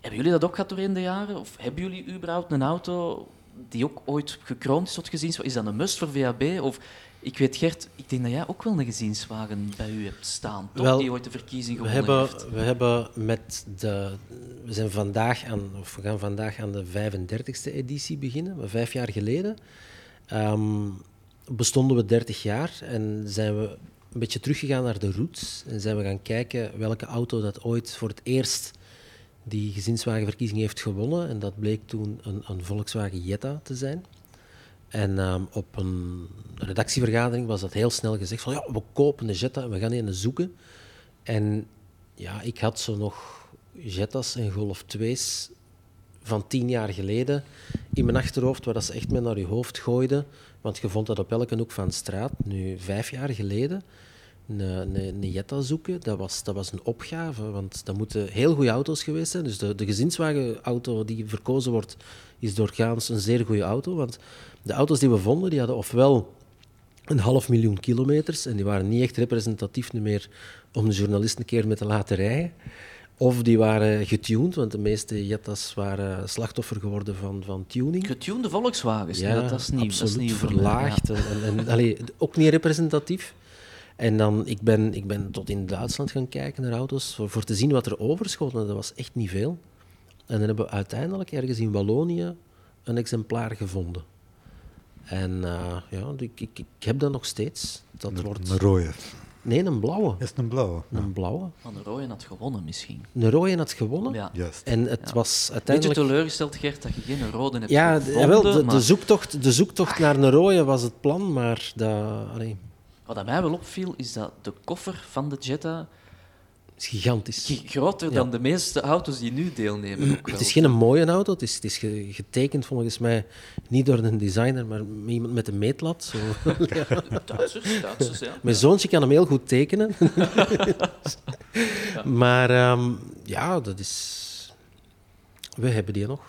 Hebben jullie dat ook gehad doorheen de jaren? Of hebben jullie überhaupt een auto die ook ooit gekroond is tot gezienswagen. Is dat een must voor VAB? Of, ik weet, Gert, ik denk dat jij ook wel een gezienswagen bij u hebt staan, toch? Wel, die ooit de verkiezing We gewonnen hebben, heeft. we hebben met de. We zijn vandaag aan, of we gaan vandaag aan de 35e editie beginnen, maar vijf jaar geleden. ehm, bestonden we 30 jaar en zijn we een beetje teruggegaan naar de roots. En zijn we gaan kijken welke auto dat ooit voor het eerst die gezinswagenverkiezing heeft gewonnen. En dat bleek toen een, een Volkswagen Jetta te zijn. En ehm, op een redactievergadering was dat heel snel gezegd van ja, we kopen een Jetta en we gaan een zoeken. En ja, ik had zo nog Jettas en Golf 2's van tien jaar geleden in mijn achterhoofd, waar dat ze echt mee naar je hoofd gooiden. Want je vond dat op elke hoek van de straat. Nu, vijf jaar geleden, een, een, een Jetta zoeken, dat was, dat was een opgave. Want dat moeten heel goede auto's geweest zijn. Dus de, de gezinswagenauto die verkozen wordt, is doorgaans een zeer goede auto. Want de auto's die we vonden, die hadden ofwel een half miljoen kilometers. En die waren niet echt representatief meer om de journalist een keer mee te laten rijden. Of die waren getuned, want de meeste Jettas waren slachtoffer geworden van, van tuning. Getunede Volkswagens, nee, dat, is nieuw. absoluut dat is nieuw voor mij, verlaagd. En, en, en, allee, ook niet representatief. En dan, ik ben, ik ben tot in Duitsland gaan kijken naar auto's voor, voor te zien wat er overschoot. En dat was echt niet veel. En dan hebben we uiteindelijk ergens in Wallonië een exemplaar gevonden. En eh, ja, ik, ik, ik heb dat nog steeds. Dat Een, wordt... een rode. Nee, een blauwe. Is het een blauwe? Een blauwe. Maar de Rooien had gewonnen misschien. Een rode had gewonnen. Ja. Juist. En het Ja. was Beetje uiteindelijk... teleurgesteld, Gert, dat je geen rode hebt Ja, gevonden. jawel, de, de maar zoektocht, de zoektocht naar een rode was het plan, maar dat allee, Wat mij wel opviel, is dat de koffer van de Jetta is gigantisch. gi- groter Ja. dan de meeste auto's die nu deelnemen. Ook wel. Het is geen mooie auto, het is, het is ge- getekend volgens mij niet door een designer, maar iemand met een meetlat. Zo. [laughs] Ja. Duitsers, Duitsers, ja. Mijn zoontje kan hem heel goed tekenen. [laughs] [laughs] Maar ehm, ja, dat is... We hebben die nog.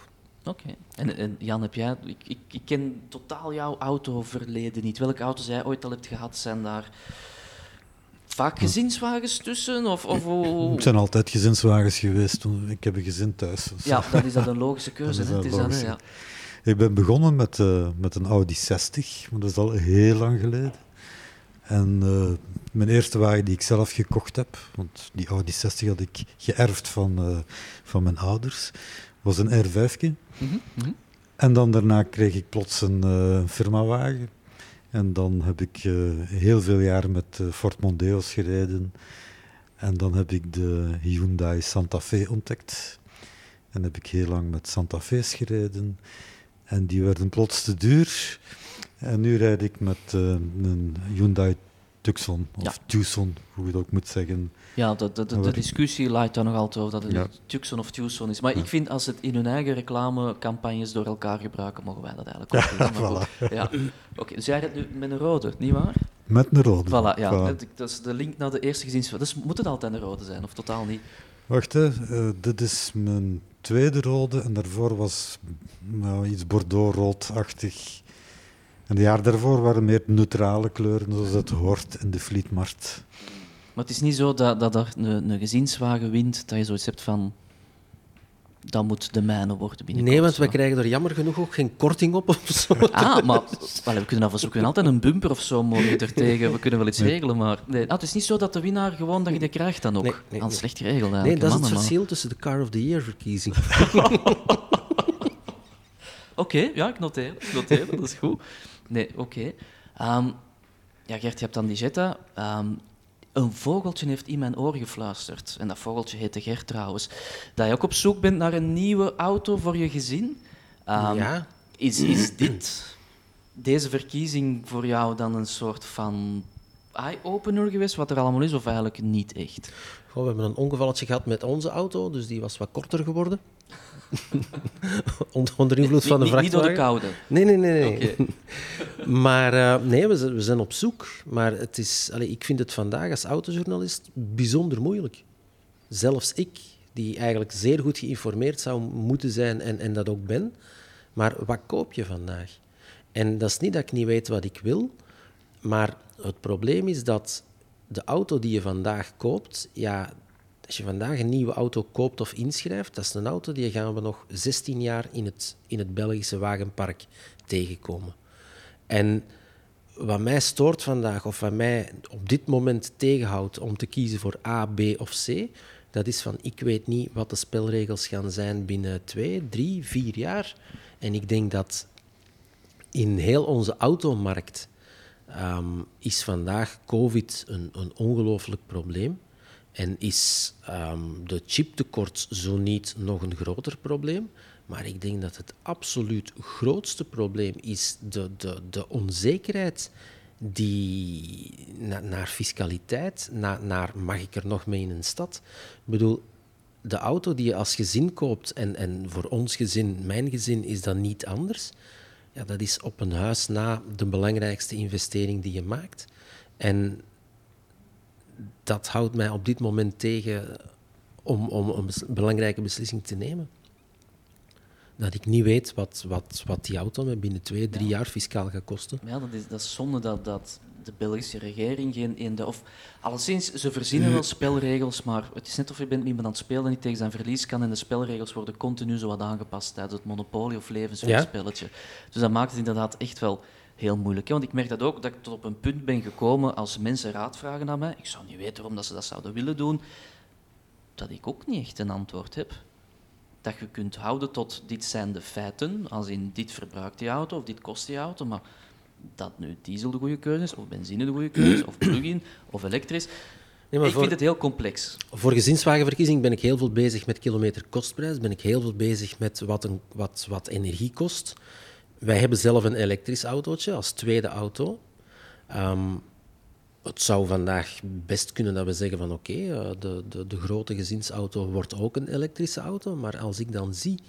Oké. En, en Jan, heb jij... Ik, ik, ik ken totaal jouw autoverleden niet. Welke auto's jij ooit al hebt gehad, zijn daar vaak gezinswagens tussen? Of, of hoe- Het [laughs] zijn altijd gezinswagens geweest. toen- Ik heb een gezin thuis. dus, Ja, dan is dat een logische [laughs] keuze. Dan is dat dat, ja. Ik ben begonnen met, eh, met een Audi 60, maar dat is al heel lang geleden. En eh, mijn eerste wagen die ik zelf gekocht heb, want die Audi 60 had ik geërfd van, eh, van mijn ouders, was een R5. Mhm, mhm. En dan daarna kreeg ik plots een eh, firmawagen. En dan heb ik eh, heel veel jaar met eh, Ford Mondeo's gereden. En dan heb ik de Hyundai Santa Fe ontdekt. En heb ik heel lang met Santa Fe's gereden. En die werden plots te duur. En nu rijd ik met eh, een Hyundai Tucson, of Ja. Tucson, hoe je het ook moet zeggen. Ja, de, de, de, de Maar- discussie leidt dan nog altijd over dat het Ja. Tucson of Tucson is. Maar ik vind, als het in hun eigen reclamecampagnes door elkaar gebruiken, mogen wij dat eigenlijk ook doen. [laughs] Ja. Oké, dus jij rijdt nu met een rode, niet waar? Met een rode. Voilà, ja. Voilà. Dat, dat is de link naar de eerste gezinswagen. Dus moet het altijd een rode zijn, of totaal niet? Wacht, hè. eh, dit is mijn tweede rode en daarvoor was nou, iets bordeaux-roodachtig. En de jaar daarvoor waren meer neutrale kleuren, zoals het hoort in de Fleetmarkt. Maar het is niet zo dat, dat er een, een gezinswagen wint, dat je zoiets hebt van... Dat moet de mijne worden binnenkort. Nee, want wij zo. krijgen er jammer genoeg ook geen korting op of zo. Ah, maar wel, we kunnen we kunnen altijd een bumper of zo mogen er tegen. We kunnen wel iets regelen, maar... Nee, ah, het is niet zo dat de winnaar gewoon dat je die krijgt dan ook. Nee, nee, nee. slecht geregeld Nee, dat is het mannen, verschil tussen de Car of the Year verkiezing. [laughs] Oké, ja, ik noteer. Ik noteer, dat is goed. Nee, oké. Ehm, ja, Gert, je hebt dan die Jetta. Ehm, een vogeltje heeft in mijn oor gefluisterd. En dat vogeltje heette Gert trouwens. Dat je ook op zoek bent naar een nieuwe auto voor je gezin. Ehm, ja, Is, is dit, deze verkiezing voor jou dan een soort van eye-opener geweest, wat er allemaal is, of eigenlijk niet echt? Goh, we hebben een ongevalletje gehad met onze auto, dus die was wat korter geworden. [laughs] Onder- invloed van de niet, niet, door de vrachtwagen. koude. Nee, nee, nee. [laughs] maar eh, nee, we zijn, we zijn op zoek. Maar het is, ik vind het vandaag als autojournalist bijzonder moeilijk. Zelfs ik, die eigenlijk zeer goed geïnformeerd zou moeten zijn en, en dat ook ben. Maar wat koop je vandaag? En dat is niet dat ik niet weet wat ik wil, maar het probleem is dat de auto die je vandaag koopt, ja, Als je vandaag een nieuwe auto koopt of inschrijft, dat is een auto die gaan we nog 16 jaar in het, in het Belgische wagenpark tegenkomen. En wat mij stoort vandaag, of wat mij op dit moment tegenhoudt om te kiezen voor A, B of C, dat is van ik weet niet wat de spelregels gaan zijn binnen twee, drie, vier jaar. En ik denk dat in heel onze automarkt um, is vandaag COVID een, een ongelooflijk probleem. En is um, de chiptekort zo niet nog een groter probleem? Maar ik denk dat het absoluut grootste probleem is de, de, de onzekerheid die naar fiscaliteit, naar, mag ik er nog mee in een stad? Ik bedoel, de auto die je als gezin koopt, en, en voor ons gezin, mijn gezin, is dat niet anders. Ja, dat is op een huis na de belangrijkste investering die je maakt. En dat houdt mij op dit moment tegen om, om een belangrijke beslissing te nemen. Dat ik niet weet wat, wat, wat die auto me binnen twee, drie jaar fiscaal gaat kosten. Ja, dat is, dat is zonde dat, dat de Belgische regering geen ene... Of alleszins, ze verzinnen wel spelregels, maar het is net of je bent iemand aan het spelen die tegen zijn verlies kan en de spelregels worden continu zo wat aangepast tijdens het monopolie- of levensverspelletje. Ja? Dus dat maakt het inderdaad echt wel heel moeilijk. Hè? Want ik merk dat ook, dat ik tot op een punt ben gekomen als mensen raad vragen aan mij. Ik zou niet weten waarom dat ze dat zouden willen doen. Dat ik ook niet echt een antwoord heb. Dat je kunt houden tot dit zijn de feiten, als in dit verbruikt die auto of dit kost die auto, maar dat nu diesel de goede keuze is, of benzine de goede keuze is, of plug-in, of elektrisch. Nee, ik vind het heel complex. Voor gezinswagenverkiezing ben ik heel veel bezig met kilometerkostprijs, ben ik heel veel bezig met wat, een, wat, wat energie kost. Wij hebben zelf een elektrisch autootje als tweede auto. Ehm, het zou vandaag best kunnen dat we zeggen van oké, eh, de, de, de grote gezinsauto wordt ook een elektrische auto. Maar als ik dan zie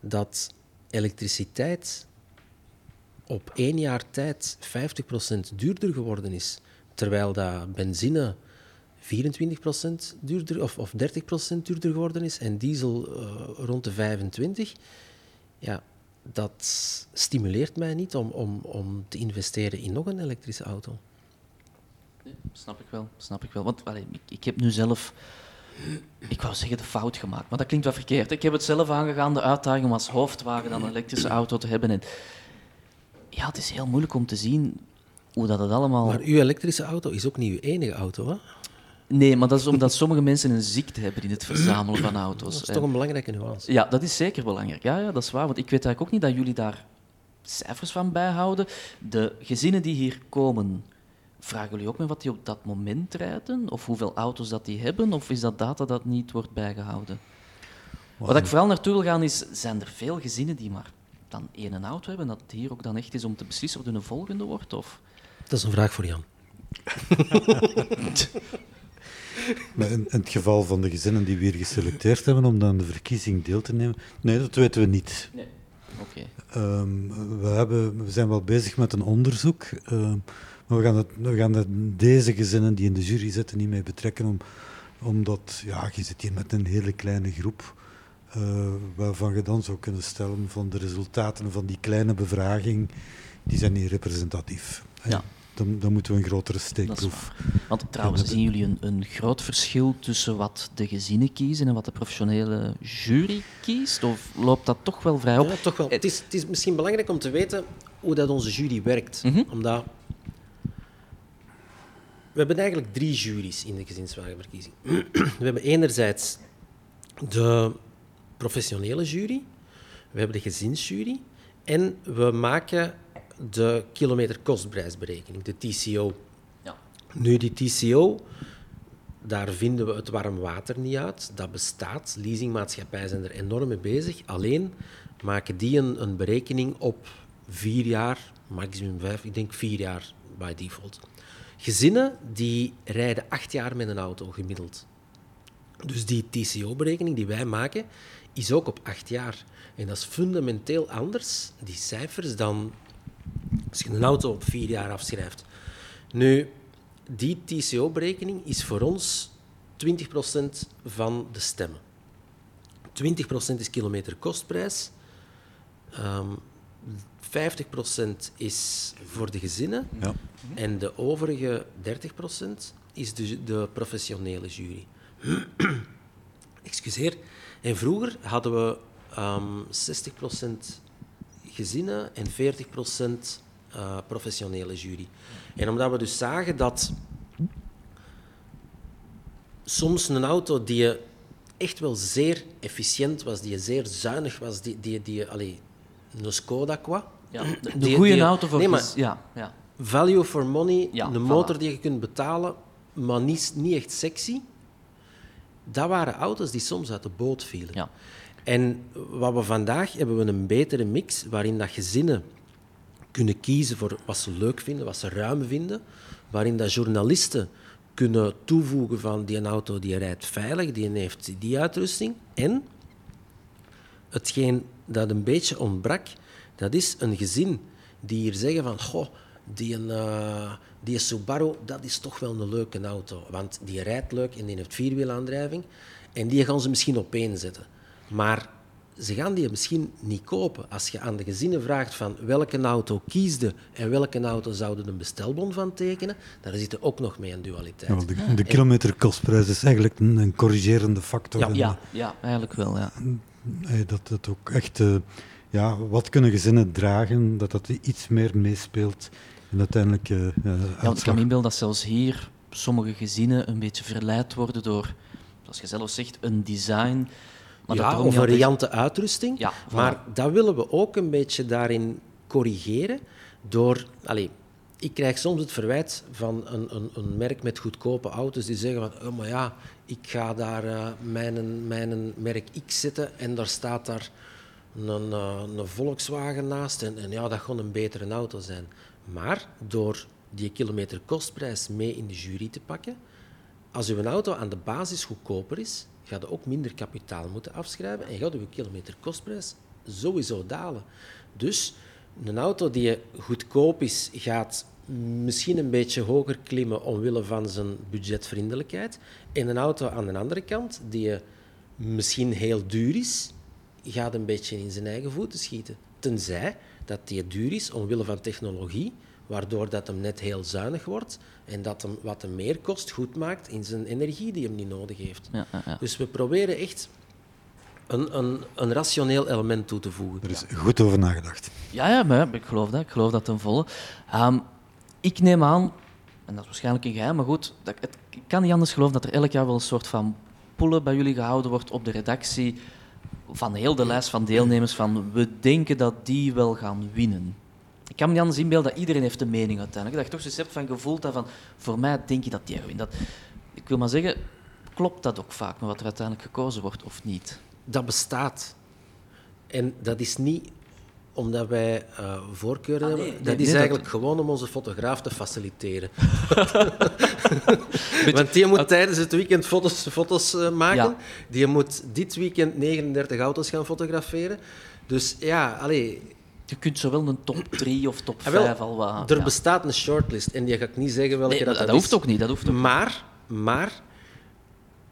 dat elektriciteit op één jaar tijd 50% duurder geworden is, terwijl dat benzine 24% duurder of, of 30% duurder geworden is en diesel uh, rond de 25%, ja, dat stimuleert mij niet om, om, om te investeren in nog een elektrische auto. Nee, snap ik wel, snap ik wel. Want allee, ik, ik heb nu zelf, ik wou zeggen de fout gemaakt, maar dat klinkt wel verkeerd. Ik heb het zelf aangegaan, de uitdaging om als hoofdwagen dan een elektrische auto te hebben. En ja, het is heel moeilijk om te zien hoe dat het allemaal... Maar uw elektrische auto is ook niet uw enige auto, hè? Nee, maar dat is omdat sommige mensen een ziekte hebben in het verzamelen van auto's. Dat is toch een belangrijke nuance. Ja, dat is zeker belangrijk. Ja, ja, dat is waar. Want ik weet eigenlijk ook niet dat jullie daar cijfers van bijhouden. De gezinnen die hier komen, vragen jullie ook met wat die op dat moment rijden? Of hoeveel auto's dat die hebben? Of is dat data dat niet wordt bijgehouden? Wat ik vooral naartoe wil gaan is, zijn er veel gezinnen die maar dan één auto hebben, dat het hier ook dan echt is om te beslissen of er een volgende wordt? Of? Dat is een vraag voor Jan. [laughs] Maar in, het geval van de gezinnen die we hier geselecteerd hebben om aan de verkiezing deel te nemen, nee, dat weten we niet. Nee. Okay. Ehm, we, hebben, we zijn wel bezig met een onderzoek, ehm, maar we gaan, het, we gaan deze gezinnen die in de jury zitten niet mee betrekken, om, omdat ja, je zit hier met een hele kleine groep. Uh, waarvan je dan zou kunnen stellen van de resultaten van die kleine bevraging, die zijn niet representatief. Ja. Dan, dan moeten we een grotere steekproef. Want trouwens, zien jullie een, een groot verschil tussen wat de gezinnen kiezen en wat de professionele jury kiest? Of loopt dat toch wel vrij op? Ja, toch wel. Het is, het is misschien belangrijk om te weten hoe dat onze jury werkt. Mhm. Omdat we hebben eigenlijk drie juries in de gezinswagenverkiezing. [clears throat] we hebben enerzijds de professionele jury, we hebben de gezinsjury en we maken de kilometerkostprijsberekening, de TCO. Ja. Nu, die TCO, daar vinden we het warm water niet uit. Dat bestaat. Leasingmaatschappijen zijn er enorm mee bezig. Alleen maken die een, een berekening op vier jaar, maximum vijf, ik denk vier jaar by default. Gezinnen die rijden acht jaar met een auto gemiddeld. Dus die TCO-berekening die wij maken, is ook op acht jaar. En dat is fundamenteel anders, die cijfers, dan als je een auto op vier jaar afschrijft. Nu, die TCO-berekening is voor ons 20% van de stemmen. 20% is kilometerkostprijs. Um, 50% is voor de gezinnen. Ja. En de overige 30% is de, de professionele jury. [clears throat] Excuseer. En vroeger hadden we ehm 60% gezinnen en 40% eh, professionele jury. En omdat we dus zagen dat soms een auto die echt wel zeer efficiënt was, die zeer zuinig was, die, die, die allee, een Skoda qua. Ja, de, goede auto voor... nee, maar- ja, ja. Value for money, Ja, een voilà. motor die je kunt betalen, maar niet, niet echt sexy. Dat waren auto's die soms uit de boot vielen. Ja. En wat we vandaag hebben we een betere mix waarin dat gezinnen kunnen kiezen voor wat ze leuk vinden, wat ze ruim vinden, waarin dat journalisten kunnen toevoegen van die auto die rijdt veilig, die heeft die uitrusting. En hetgeen dat een beetje ontbrak, dat is een gezin die hier zeggen van, goh, die, een, eh, die Subaru, dat is toch wel een leuke auto. Want die rijdt leuk en die heeft vierwielaandrijving. En die gaan ze misschien opeenzetten. Maar ze gaan die misschien niet kopen. Als je aan de gezinnen vraagt van welke auto kiesde en welke auto zouden een bestelbon van tekenen, daar zit er ook nog mee een dualiteit. Ja, de, de kilometerkostprijs is eigenlijk een, een corrigerende factor. Ja, En, Ja, ja, eigenlijk wel, ja. eh, dat het ook echt... eh, ja, wat kunnen gezinnen dragen, dat dat iets meer meespeelt in uiteindelijk eh, eh, Ja, want ik kan me inbeelden dat zelfs hier sommige gezinnen een beetje verleid worden door, zoals je zelf zegt, een design. Maar ja, of een riante uitrusting. Ja, voilà. Maar dat willen we ook een beetje daarin corrigeren door... Allee, ik krijg soms het verwijt van een, een, een merk met goedkope auto's die zeggen van, oh, maar ja, ik ga daar eh, mijn, mijn merk X zetten en daar staat daar een, eh, een Volkswagen naast en, en ja, dat gaat een betere auto zijn. Maar door die kilometerkostprijs mee in de jury te pakken, als uw auto aan de basis goedkoper is, gaat je ook minder kapitaal moeten afschrijven en gaat uw kilometerkostprijs sowieso dalen. Dus een auto die goedkoop is, gaat misschien een beetje hoger klimmen omwille van zijn budgetvriendelijkheid. En een auto aan de andere kant, die misschien heel duur is, gaat een beetje in zijn eigen voeten schieten. Tenzij dat die duur is omwille van technologie, waardoor dat hem net heel zuinig wordt en dat hem wat hem meer kost goed maakt in zijn energie die hem niet nodig heeft. Ja, ja, ja. Dus we proberen echt een, een, een rationeel element toe te voegen. Er is goed over nagedacht. Ja, ja, maar ik geloof dat. Ik geloof dat ten volle. Ehm, ik neem aan, en dat is waarschijnlijk een geheim, maar goed, dat, het, ik kan niet anders geloven dat er elk jaar wel een soort van poelen bij jullie gehouden wordt op de redactie van heel de lijst van deelnemers van we denken dat die wel gaan winnen. Ik kan me niet anders inbeelden dat iedereen heeft een mening uiteindelijk. Dat je toch zoiets hebt van gevoeld dat van voor mij denk je dat die. Dat, ik wil maar zeggen, klopt dat ook vaak met wat er uiteindelijk gekozen wordt of niet? Dat bestaat. En dat is niet omdat wij eh voorkeuren Ah, nee, hebben. nee, dat is nee, eigenlijk gewoon om onze fotograaf te faciliteren. [laughs] Want die moet tijdens het weekend foto's, foto's eh, maken. Ja. Die moet dit weekend 39 auto's gaan fotograferen. Dus ja, allee, Je kunt zowel een top [clears throat] 3 of top Ah, wel, 5 al wat... er ja. bestaat een shortlist. En die ga ik niet zeggen welke Nee, dat, dat, dat hoeft is. ook niet. Dat hoeft ook niet. Maar, maar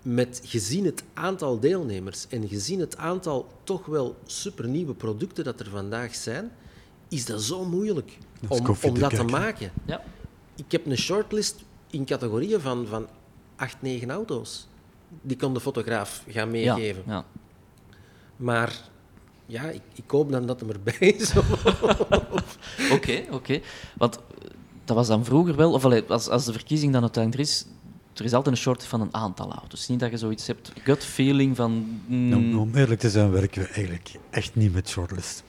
met gezien het aantal deelnemers en gezien het aantal toch wel supernieuwe producten dat er vandaag zijn, is dat zo moeilijk Dat om, om dat te maken. Ja. Ik heb een shortlist in categorieën van, van 8, 9 auto's. Die kon de fotograaf gaan Ja, meegeven. ja. Maar ja, ik, ik hoop dan dat hem erbij is. [laughs] Oké, oké. Want eh, dat was dan vroeger wel, of allee, als, als de verkiezing dan uiteindelijk er is, er is altijd een soort van een aantal auto's. Niet dat je zoiets hebt, gut feeling van... mm, Om, om eerlijk te zijn, werken we eigenlijk echt niet met shortlist.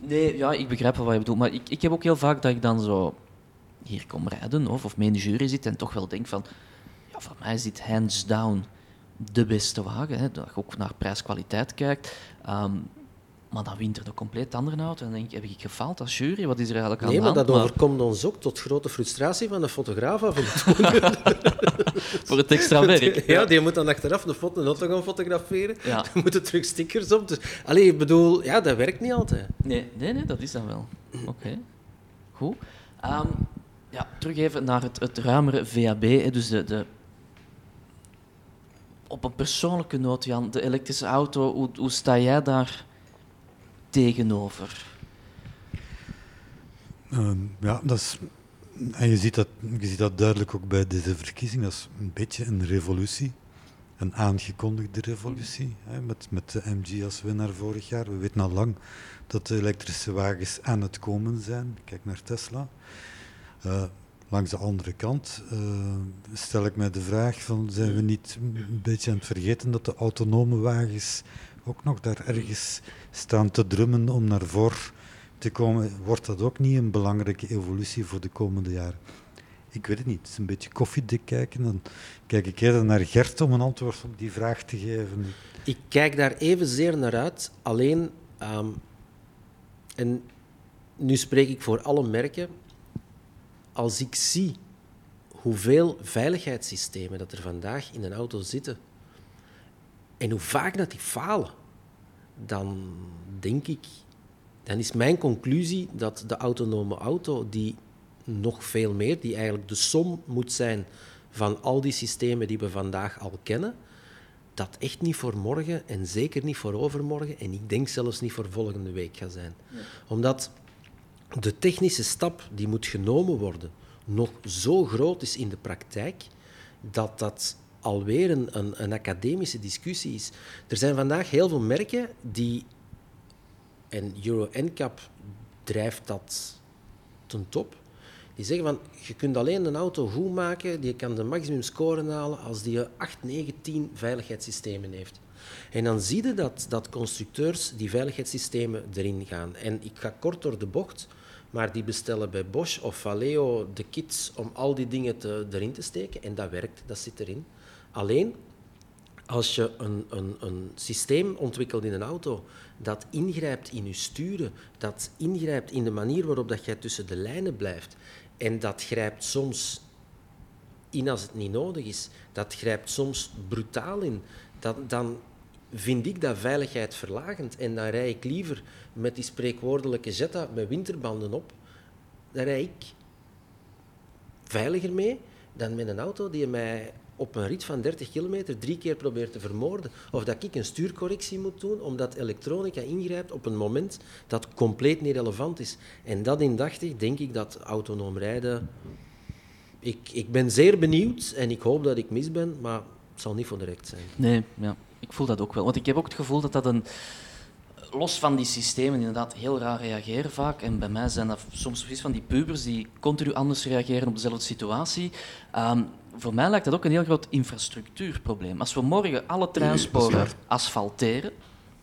Nee, ja, ik begrijp wel wat je bedoelt. Maar ik, ik heb ook heel vaak dat ik dan zo hier kom rijden of, of mee in de jury zit en toch wel denk van... Ja, voor mij is dit hands down de beste wagen. Hè, dat je ook naar prijs-kwaliteit kijkt. Ehm, maar dan wint er een compleet andere auto. En dan denk ik, heb ik gefaald als jury? Wat is er eigenlijk aan Nee, de maar hand? dat overkomt ons ook tot grote frustratie van de fotograaf af en toe. [laughs] Voor het extra werk. [laughs] Ja, die moet dan achteraf de, foto, een auto gaan fotograferen. Ja. [laughs] Er moeten terug stickers op. Dus, allee, ik bedoel, ja, dat werkt niet altijd. Nee, nee, nee, dat is dan wel. Oké, goed. Ehm, ja, terug even naar het, het ruimere VAB. Dus de, de... Op een persoonlijke noot, Jan, de elektrische auto, hoe, hoe sta jij daar tegenover? Ehm, ja, dat is, en je ziet, dat, je ziet dat duidelijk ook bij deze verkiezing. Dat is een beetje een revolutie. een aangekondigde revolutie. Hè, met, met de MG als winnaar vorig jaar. We weten al lang dat de elektrische wagens aan het komen zijn. Kijk naar Tesla. Uh, langs de andere kant uh, stel ik mij de vraag: van, zijn we niet een beetje aan het vergeten dat de autonome wagens ook nog daar ergens staan te drummen om naar voren te komen? Wordt dat ook niet een belangrijke evolutie voor de komende jaren? Ik weet het niet. Het is een beetje koffiedik kijken. Dan kijk ik eerder naar Gert om een antwoord op die vraag te geven. Ik kijk daar evenzeer naar uit. Alleen, um, en nu spreek ik voor alle merken, als ik zie hoeveel veiligheidssystemen dat er vandaag in een auto zitten en hoe vaak dat die falen, dan denk ik, dan is mijn conclusie dat de autonome auto, die nog veel meer, die eigenlijk de som moet zijn van al die systemen die we vandaag al kennen, dat echt niet voor morgen en zeker niet voor overmorgen en ik denk zelfs niet voor volgende week gaat zijn. Omdat de technische stap die moet genomen worden nog zo groot is in de praktijk dat dat alweer een, een, een academische discussie is. Er zijn vandaag heel veel merken die, en Euro NCAP drijft dat ten top, die zeggen van, je kunt alleen een auto goed maken, die kan de maximum score halen als die 8, 9, 10 veiligheidssystemen heeft. En dan zie je dat, dat constructeurs die veiligheidssystemen erin gaan. En ik ga kort door de bocht, maar die bestellen bij Bosch of Valeo de kits om al die dingen te, erin te steken. En dat werkt, dat zit erin. Alleen, als je een, een, een systeem ontwikkelt in een auto dat ingrijpt in je sturen, dat ingrijpt in de manier waarop dat jij tussen de lijnen blijft, en dat grijpt soms in als het niet nodig is. Dat grijpt soms brutaal in. Dan, dan vind ik dat veiligheid verlagend. En dan rij ik liever met die spreekwoordelijke Jetta met winterbanden op. Dan rij ik veiliger mee dan met een auto die mij op een rit van 30 kilometer drie keer probeert te vermoorden. Of dat ik een stuurcorrectie moet doen omdat elektronica ingrijpt op een moment dat compleet niet relevant is. En dat indachtig denk ik dat autonoom rijden... Ik, ik ben zeer benieuwd en ik hoop dat ik mis ben, maar het zal niet voor direct zijn. Nee, ja. ik voel dat ook wel. Want ik heb ook het gevoel dat dat een los van die systemen inderdaad heel raar reageren vaak. En bij mij zijn dat soms precies van die pubers die continu anders reageren op dezelfde situatie. Um, voor mij lijkt dat ook een heel groot infrastructuurprobleem. Als we morgen alle treinsporen asfalteren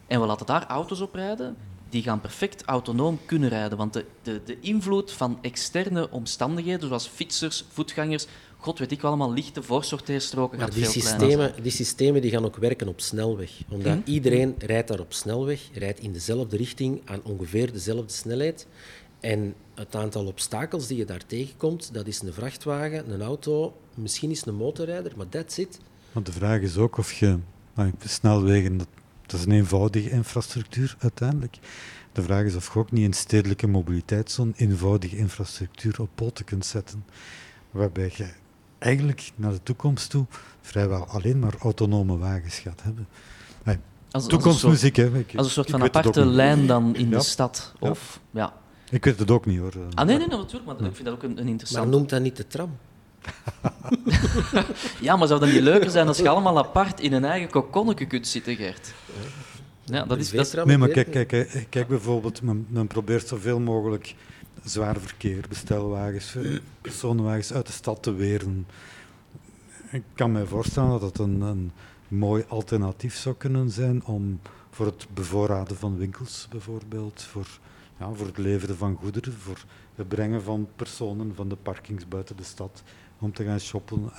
en we laten daar auto's op rijden, die gaan perfect autonoom kunnen rijden. Want de, de, de invloed van externe omstandigheden, zoals fietsers, voetgangers, god weet ik wel allemaal, lichte voorsorteerstroken maar gaat die veel systemen, Die systemen die gaan ook werken op snelweg. Omdat hm? iedereen rijdt daar op snelweg, rijdt in dezelfde richting aan ongeveer dezelfde snelheid. En het aantal obstakels die je daar tegenkomt, dat is een vrachtwagen, een auto, misschien is een motorrijder, maar that's it. Want de vraag is ook of je... Nou, snelwegen, dat, dat is een eenvoudige infrastructuur uiteindelijk. De vraag is of je ook niet in stedelijke mobiliteit zo'n eenvoudige infrastructuur op poten kunt zetten. Waarbij je eigenlijk naar de toekomst toe vrijwel alleen maar autonome wagens gaat hebben. als, toekomstmuziek, hè. als een soort van aparte lijn dan in de stad. Of, ja. Ik weet het ook niet hoor. Ah, nee, nee, natuurlijk, maar ik vind dat ook een, een interessant. Maar noemt dat niet de tram? [laughs] ja, maar zou dat niet leuker zijn als je allemaal apart in een eigen kokonnetje kunt zitten, Gert? Ja, dat is... Dat... Nee, maar kijk, kijk, kijk bijvoorbeeld, men, men probeert zoveel mogelijk zwaar verkeer, bestelwagens, eh, personenwagens uit de stad te weren. Ik kan me voorstellen dat dat een, een mooi alternatief zou kunnen zijn om voor het bevoorraden van winkels bijvoorbeeld, voor ja, voor het leveren van goederen, voor het brengen van personen van de parkings buiten de stad om te gaan shoppen.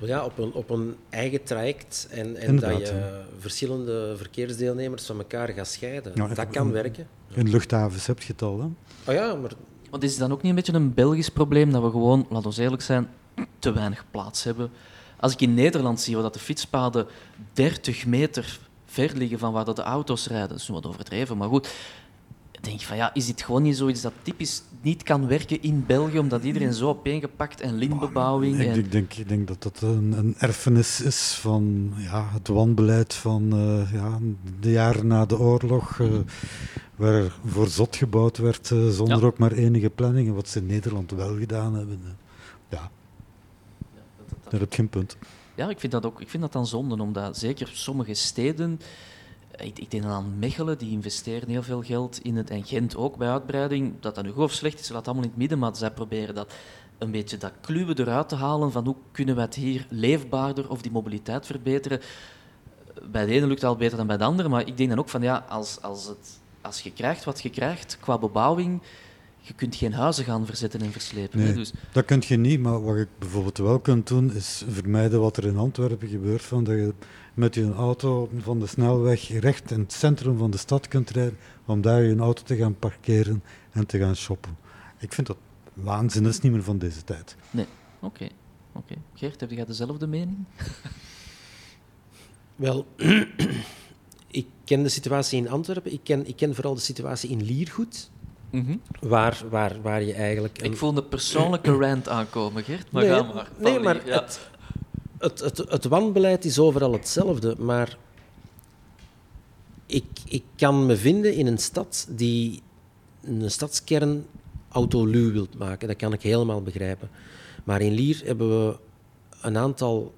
Ja, op een, op een eigen traject en, en dat je verschillende verkeersdeelnemers van elkaar gaat scheiden. dat kan werken. In luchthavens heb je het al. Hè? Oh ja, maar... Want is het dan ook niet een beetje een Belgisch probleem dat we gewoon, laten we eerlijk zijn, te weinig plaats hebben? Als ik in Nederland zie waar de fietspaden 30 meter ver liggen van waar de auto's rijden, dat is wat overdreven, maar goed, denk je van ja, is dit gewoon niet zoiets dat typisch niet kan werken in België, omdat iedereen zo opeengepakt en lintbebouwing... En... Ik, denk, ik denk dat dat een, een erfenis is van ja, het wanbeleid van uh, ja, de jaren na de oorlog, uh, waar voor zot gebouwd werd uh, zonder ook maar enige planning, wat ze in Nederland wel gedaan hebben. Ja, ja dat, dat, dat. daar heb je geen punt. ja, ik vind dat ook. Ik vind dat dan zonde, omdat zeker sommige steden. Ik, ik denk dan aan Mechelen, die investeren heel veel geld in het. En Gent ook bij uitbreiding. Dat dat nu goed of slecht is, laat allemaal in het midden. Maar zij proberen dat een beetje dat kluwe eruit te halen van hoe kunnen we het hier leefbaarder of die mobiliteit verbeteren. Bij de ene lukt het al beter dan bij de andere, maar ik denk dan ook van ja, als, als, het, als je krijgt wat je krijgt qua bebouwing, je kunt geen huizen gaan verzetten en verslepen. Nee, dus, dat kun je niet, maar wat je bijvoorbeeld wel kunt doen, is vermijden wat er in Antwerpen gebeurt, van dat je met je auto van de snelweg recht in het centrum van de stad kunt rijden, om daar je auto te gaan parkeren en te gaan shoppen. Ik vind dat waanzin, dat is niet meer van deze tijd. nee, oké. oké. Geert, heb jij dezelfde mening? [laughs] Wel, [clears throat] ik ken de situatie in Antwerpen. Ik ken, ik ken vooral de situatie in Liergoed. Waar, waar, waar je eigenlijk... een- Ik voel een persoonlijke rant aankomen, Gert. Maar nee, ga maar. Nee, maar ja. het, het, het, het wanbeleid is overal hetzelfde. Maar ik, ik kan me vinden in een stad die een stadskern autoluw wilt maken. Dat kan ik helemaal begrijpen. Maar in Lier hebben we een aantal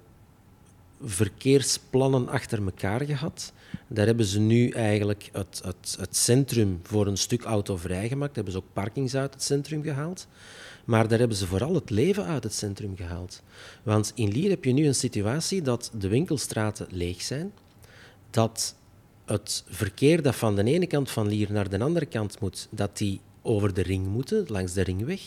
verkeersplannen achter elkaar gehad. Daar hebben ze nu eigenlijk het, het, het centrum voor een stuk auto vrijgemaakt. Daar hebben ze ook parkings uit het centrum gehaald. Maar daar hebben ze vooral het leven uit het centrum gehaald. Want in Lier heb je nu een situatie dat de winkelstraten leeg zijn, dat het verkeer dat van de ene kant van Lier naar de andere kant moet, dat die over de ring moeten, langs de ringweg.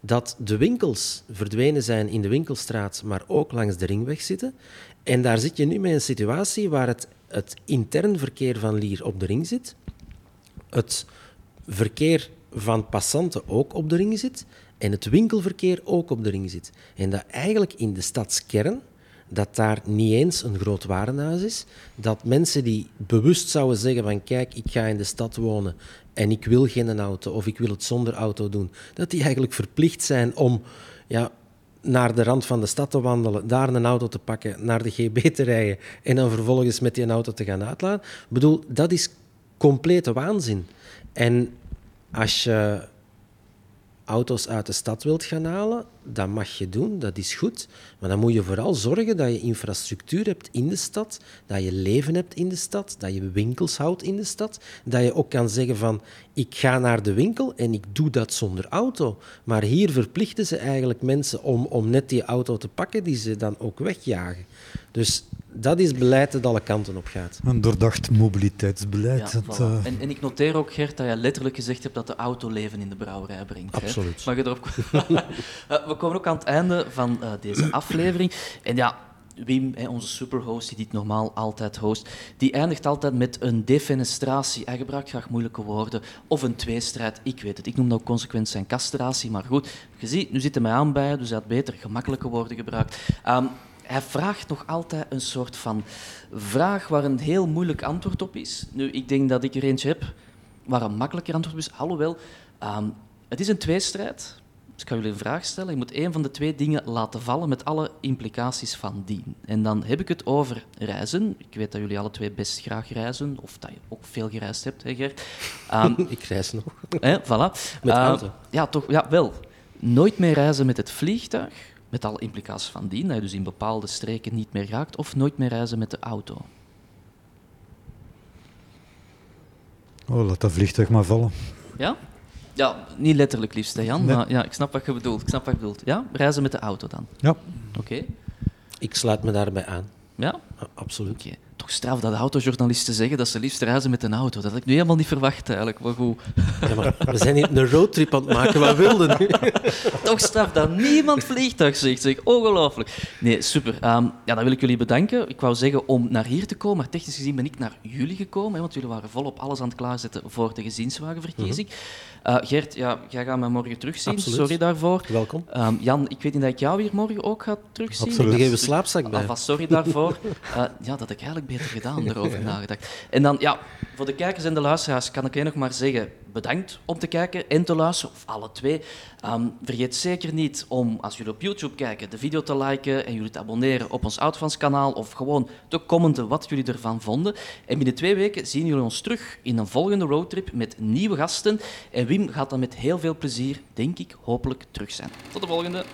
Dat de winkels verdwenen zijn in de winkelstraat, maar ook langs de ringweg zitten. En daar zit je nu met een situatie waar het, het intern verkeer van Lier op de ring zit, het verkeer van passanten ook op de ring zit en het winkelverkeer ook op de ring zit. En dat eigenlijk in de stadskern, dat daar niet eens een groot warenhuis is, dat mensen die bewust zouden zeggen van kijk, ik ga in de stad wonen en ik wil geen auto of ik wil het zonder auto doen, dat die eigenlijk verplicht zijn om ja, naar de rand van de stad te wandelen, daar een auto te pakken, naar de GB te rijden en dan vervolgens met die auto te gaan uitladen. Ik bedoel, dat is complete waanzin. En als je auto's uit de stad wilt gaan halen, dat mag je doen, dat is goed. Maar dan moet je vooral zorgen dat je infrastructuur hebt in de stad, dat je leven hebt in de stad, dat je winkels houdt in de stad, dat je ook kan zeggen van ik ga naar de winkel en ik doe dat zonder auto. Maar hier verplichten ze eigenlijk mensen om, om net die auto te pakken die ze dan ook wegjagen. Dus dat is beleid dat alle kanten op gaat. Een doordacht mobiliteitsbeleid. Ja, dat, voilà. eh, en, en ik noteer ook, Gert, dat je letterlijk gezegd hebt dat de auto leven in de brouwerij brengt. hè. Absoluut. Mag je erop [laughs] Eh, We komen ook aan het einde van eh, deze [clears throat] aflevering. En ja, Wim, hè, onze superhost, die dit normaal altijd host, die eindigt altijd met een defenestratie. Hij gebruikt graag moeilijke woorden. Of een tweestrijd, ik weet het. Ik noem dat ook consequent zijn castratie. Maar goed, je ziet, nu zit hij mij aan bij, dus hij had beter gemakkelijke woorden gebruikt. Ehm, hij vraagt nog altijd een soort van vraag waar een heel moeilijk antwoord op is. Nu, ik denk dat ik er eentje heb waar een makkelijker antwoord op is. Alhoewel, ehm, het is een tweestrijd. Dus ik ga jullie een vraag stellen. Je moet één van de twee dingen laten vallen met alle implicaties van dien. En dan heb ik het over reizen. Ik weet dat jullie alle twee best graag reizen, of dat je ook veel gereisd hebt, hè Gert? Ehm, [laughs] Ik reis nog. Hè, voilà. Met Eh, auto. Ja, toch, ja, wel. Nooit meer reizen met het vliegtuig, met alle implicaties van dien, dat je dus in bepaalde streken niet meer raakt, of nooit meer reizen met de auto. oh, laat dat vliegtuig maar vallen. Ja? Ja, niet letterlijk liefst, hè, Jan, Nee. maar ja, ik snap wat je bedoelt. Ik snap wat je bedoelt. Ja, reizen met de auto dan. Ja, Oké. Ik sluit me daarbij aan. Ja? Absoluut. Oké. Toch straf dat autojournalisten zeggen dat ze liefst reizen met een auto. Dat had ik nu helemaal niet verwacht, eigenlijk. Maar goed. Ja, maar we zijn hier een roadtrip aan het maken. Wat wilde nu? [laughs] Toch straf dat niemand vliegtuig zegt. Zeg. Ongelooflijk. Nee, super. Ehm, ja, dan wil ik jullie bedanken. Ik wou zeggen om naar hier te komen, maar technisch gezien ben ik naar jullie gekomen, hè, want jullie waren volop alles aan het klaarzetten voor de gezinswagenverkiezing. Eh, Gert, ja, jij gaat mij morgen terugzien. Absoluut. Sorry daarvoor. Welkom. Ehm, Jan, ik weet niet dat ik jou hier morgen ook ga terugzien. Absoluut. Ik geef een slaapzak bij. Alvast sorry daarvoor. [laughs] Eh, ja, dat ik eigenlijk beter gedaan, [laughs] daarover nagedacht. En dan, ja, voor de kijkers en de luisteraars kan ik alleen nog maar zeggen bedankt om te kijken en te luisteren, of alle twee. Ehm, vergeet zeker niet om, als jullie op YouTube kijken, de video te liken en jullie te abonneren op ons Outfans-kanaal of gewoon te commenten wat jullie ervan vonden. En binnen twee weken zien jullie ons terug in een volgende roadtrip met nieuwe gasten. En Wim gaat dan met heel veel plezier, denk ik, hopelijk terug zijn. Tot de volgende.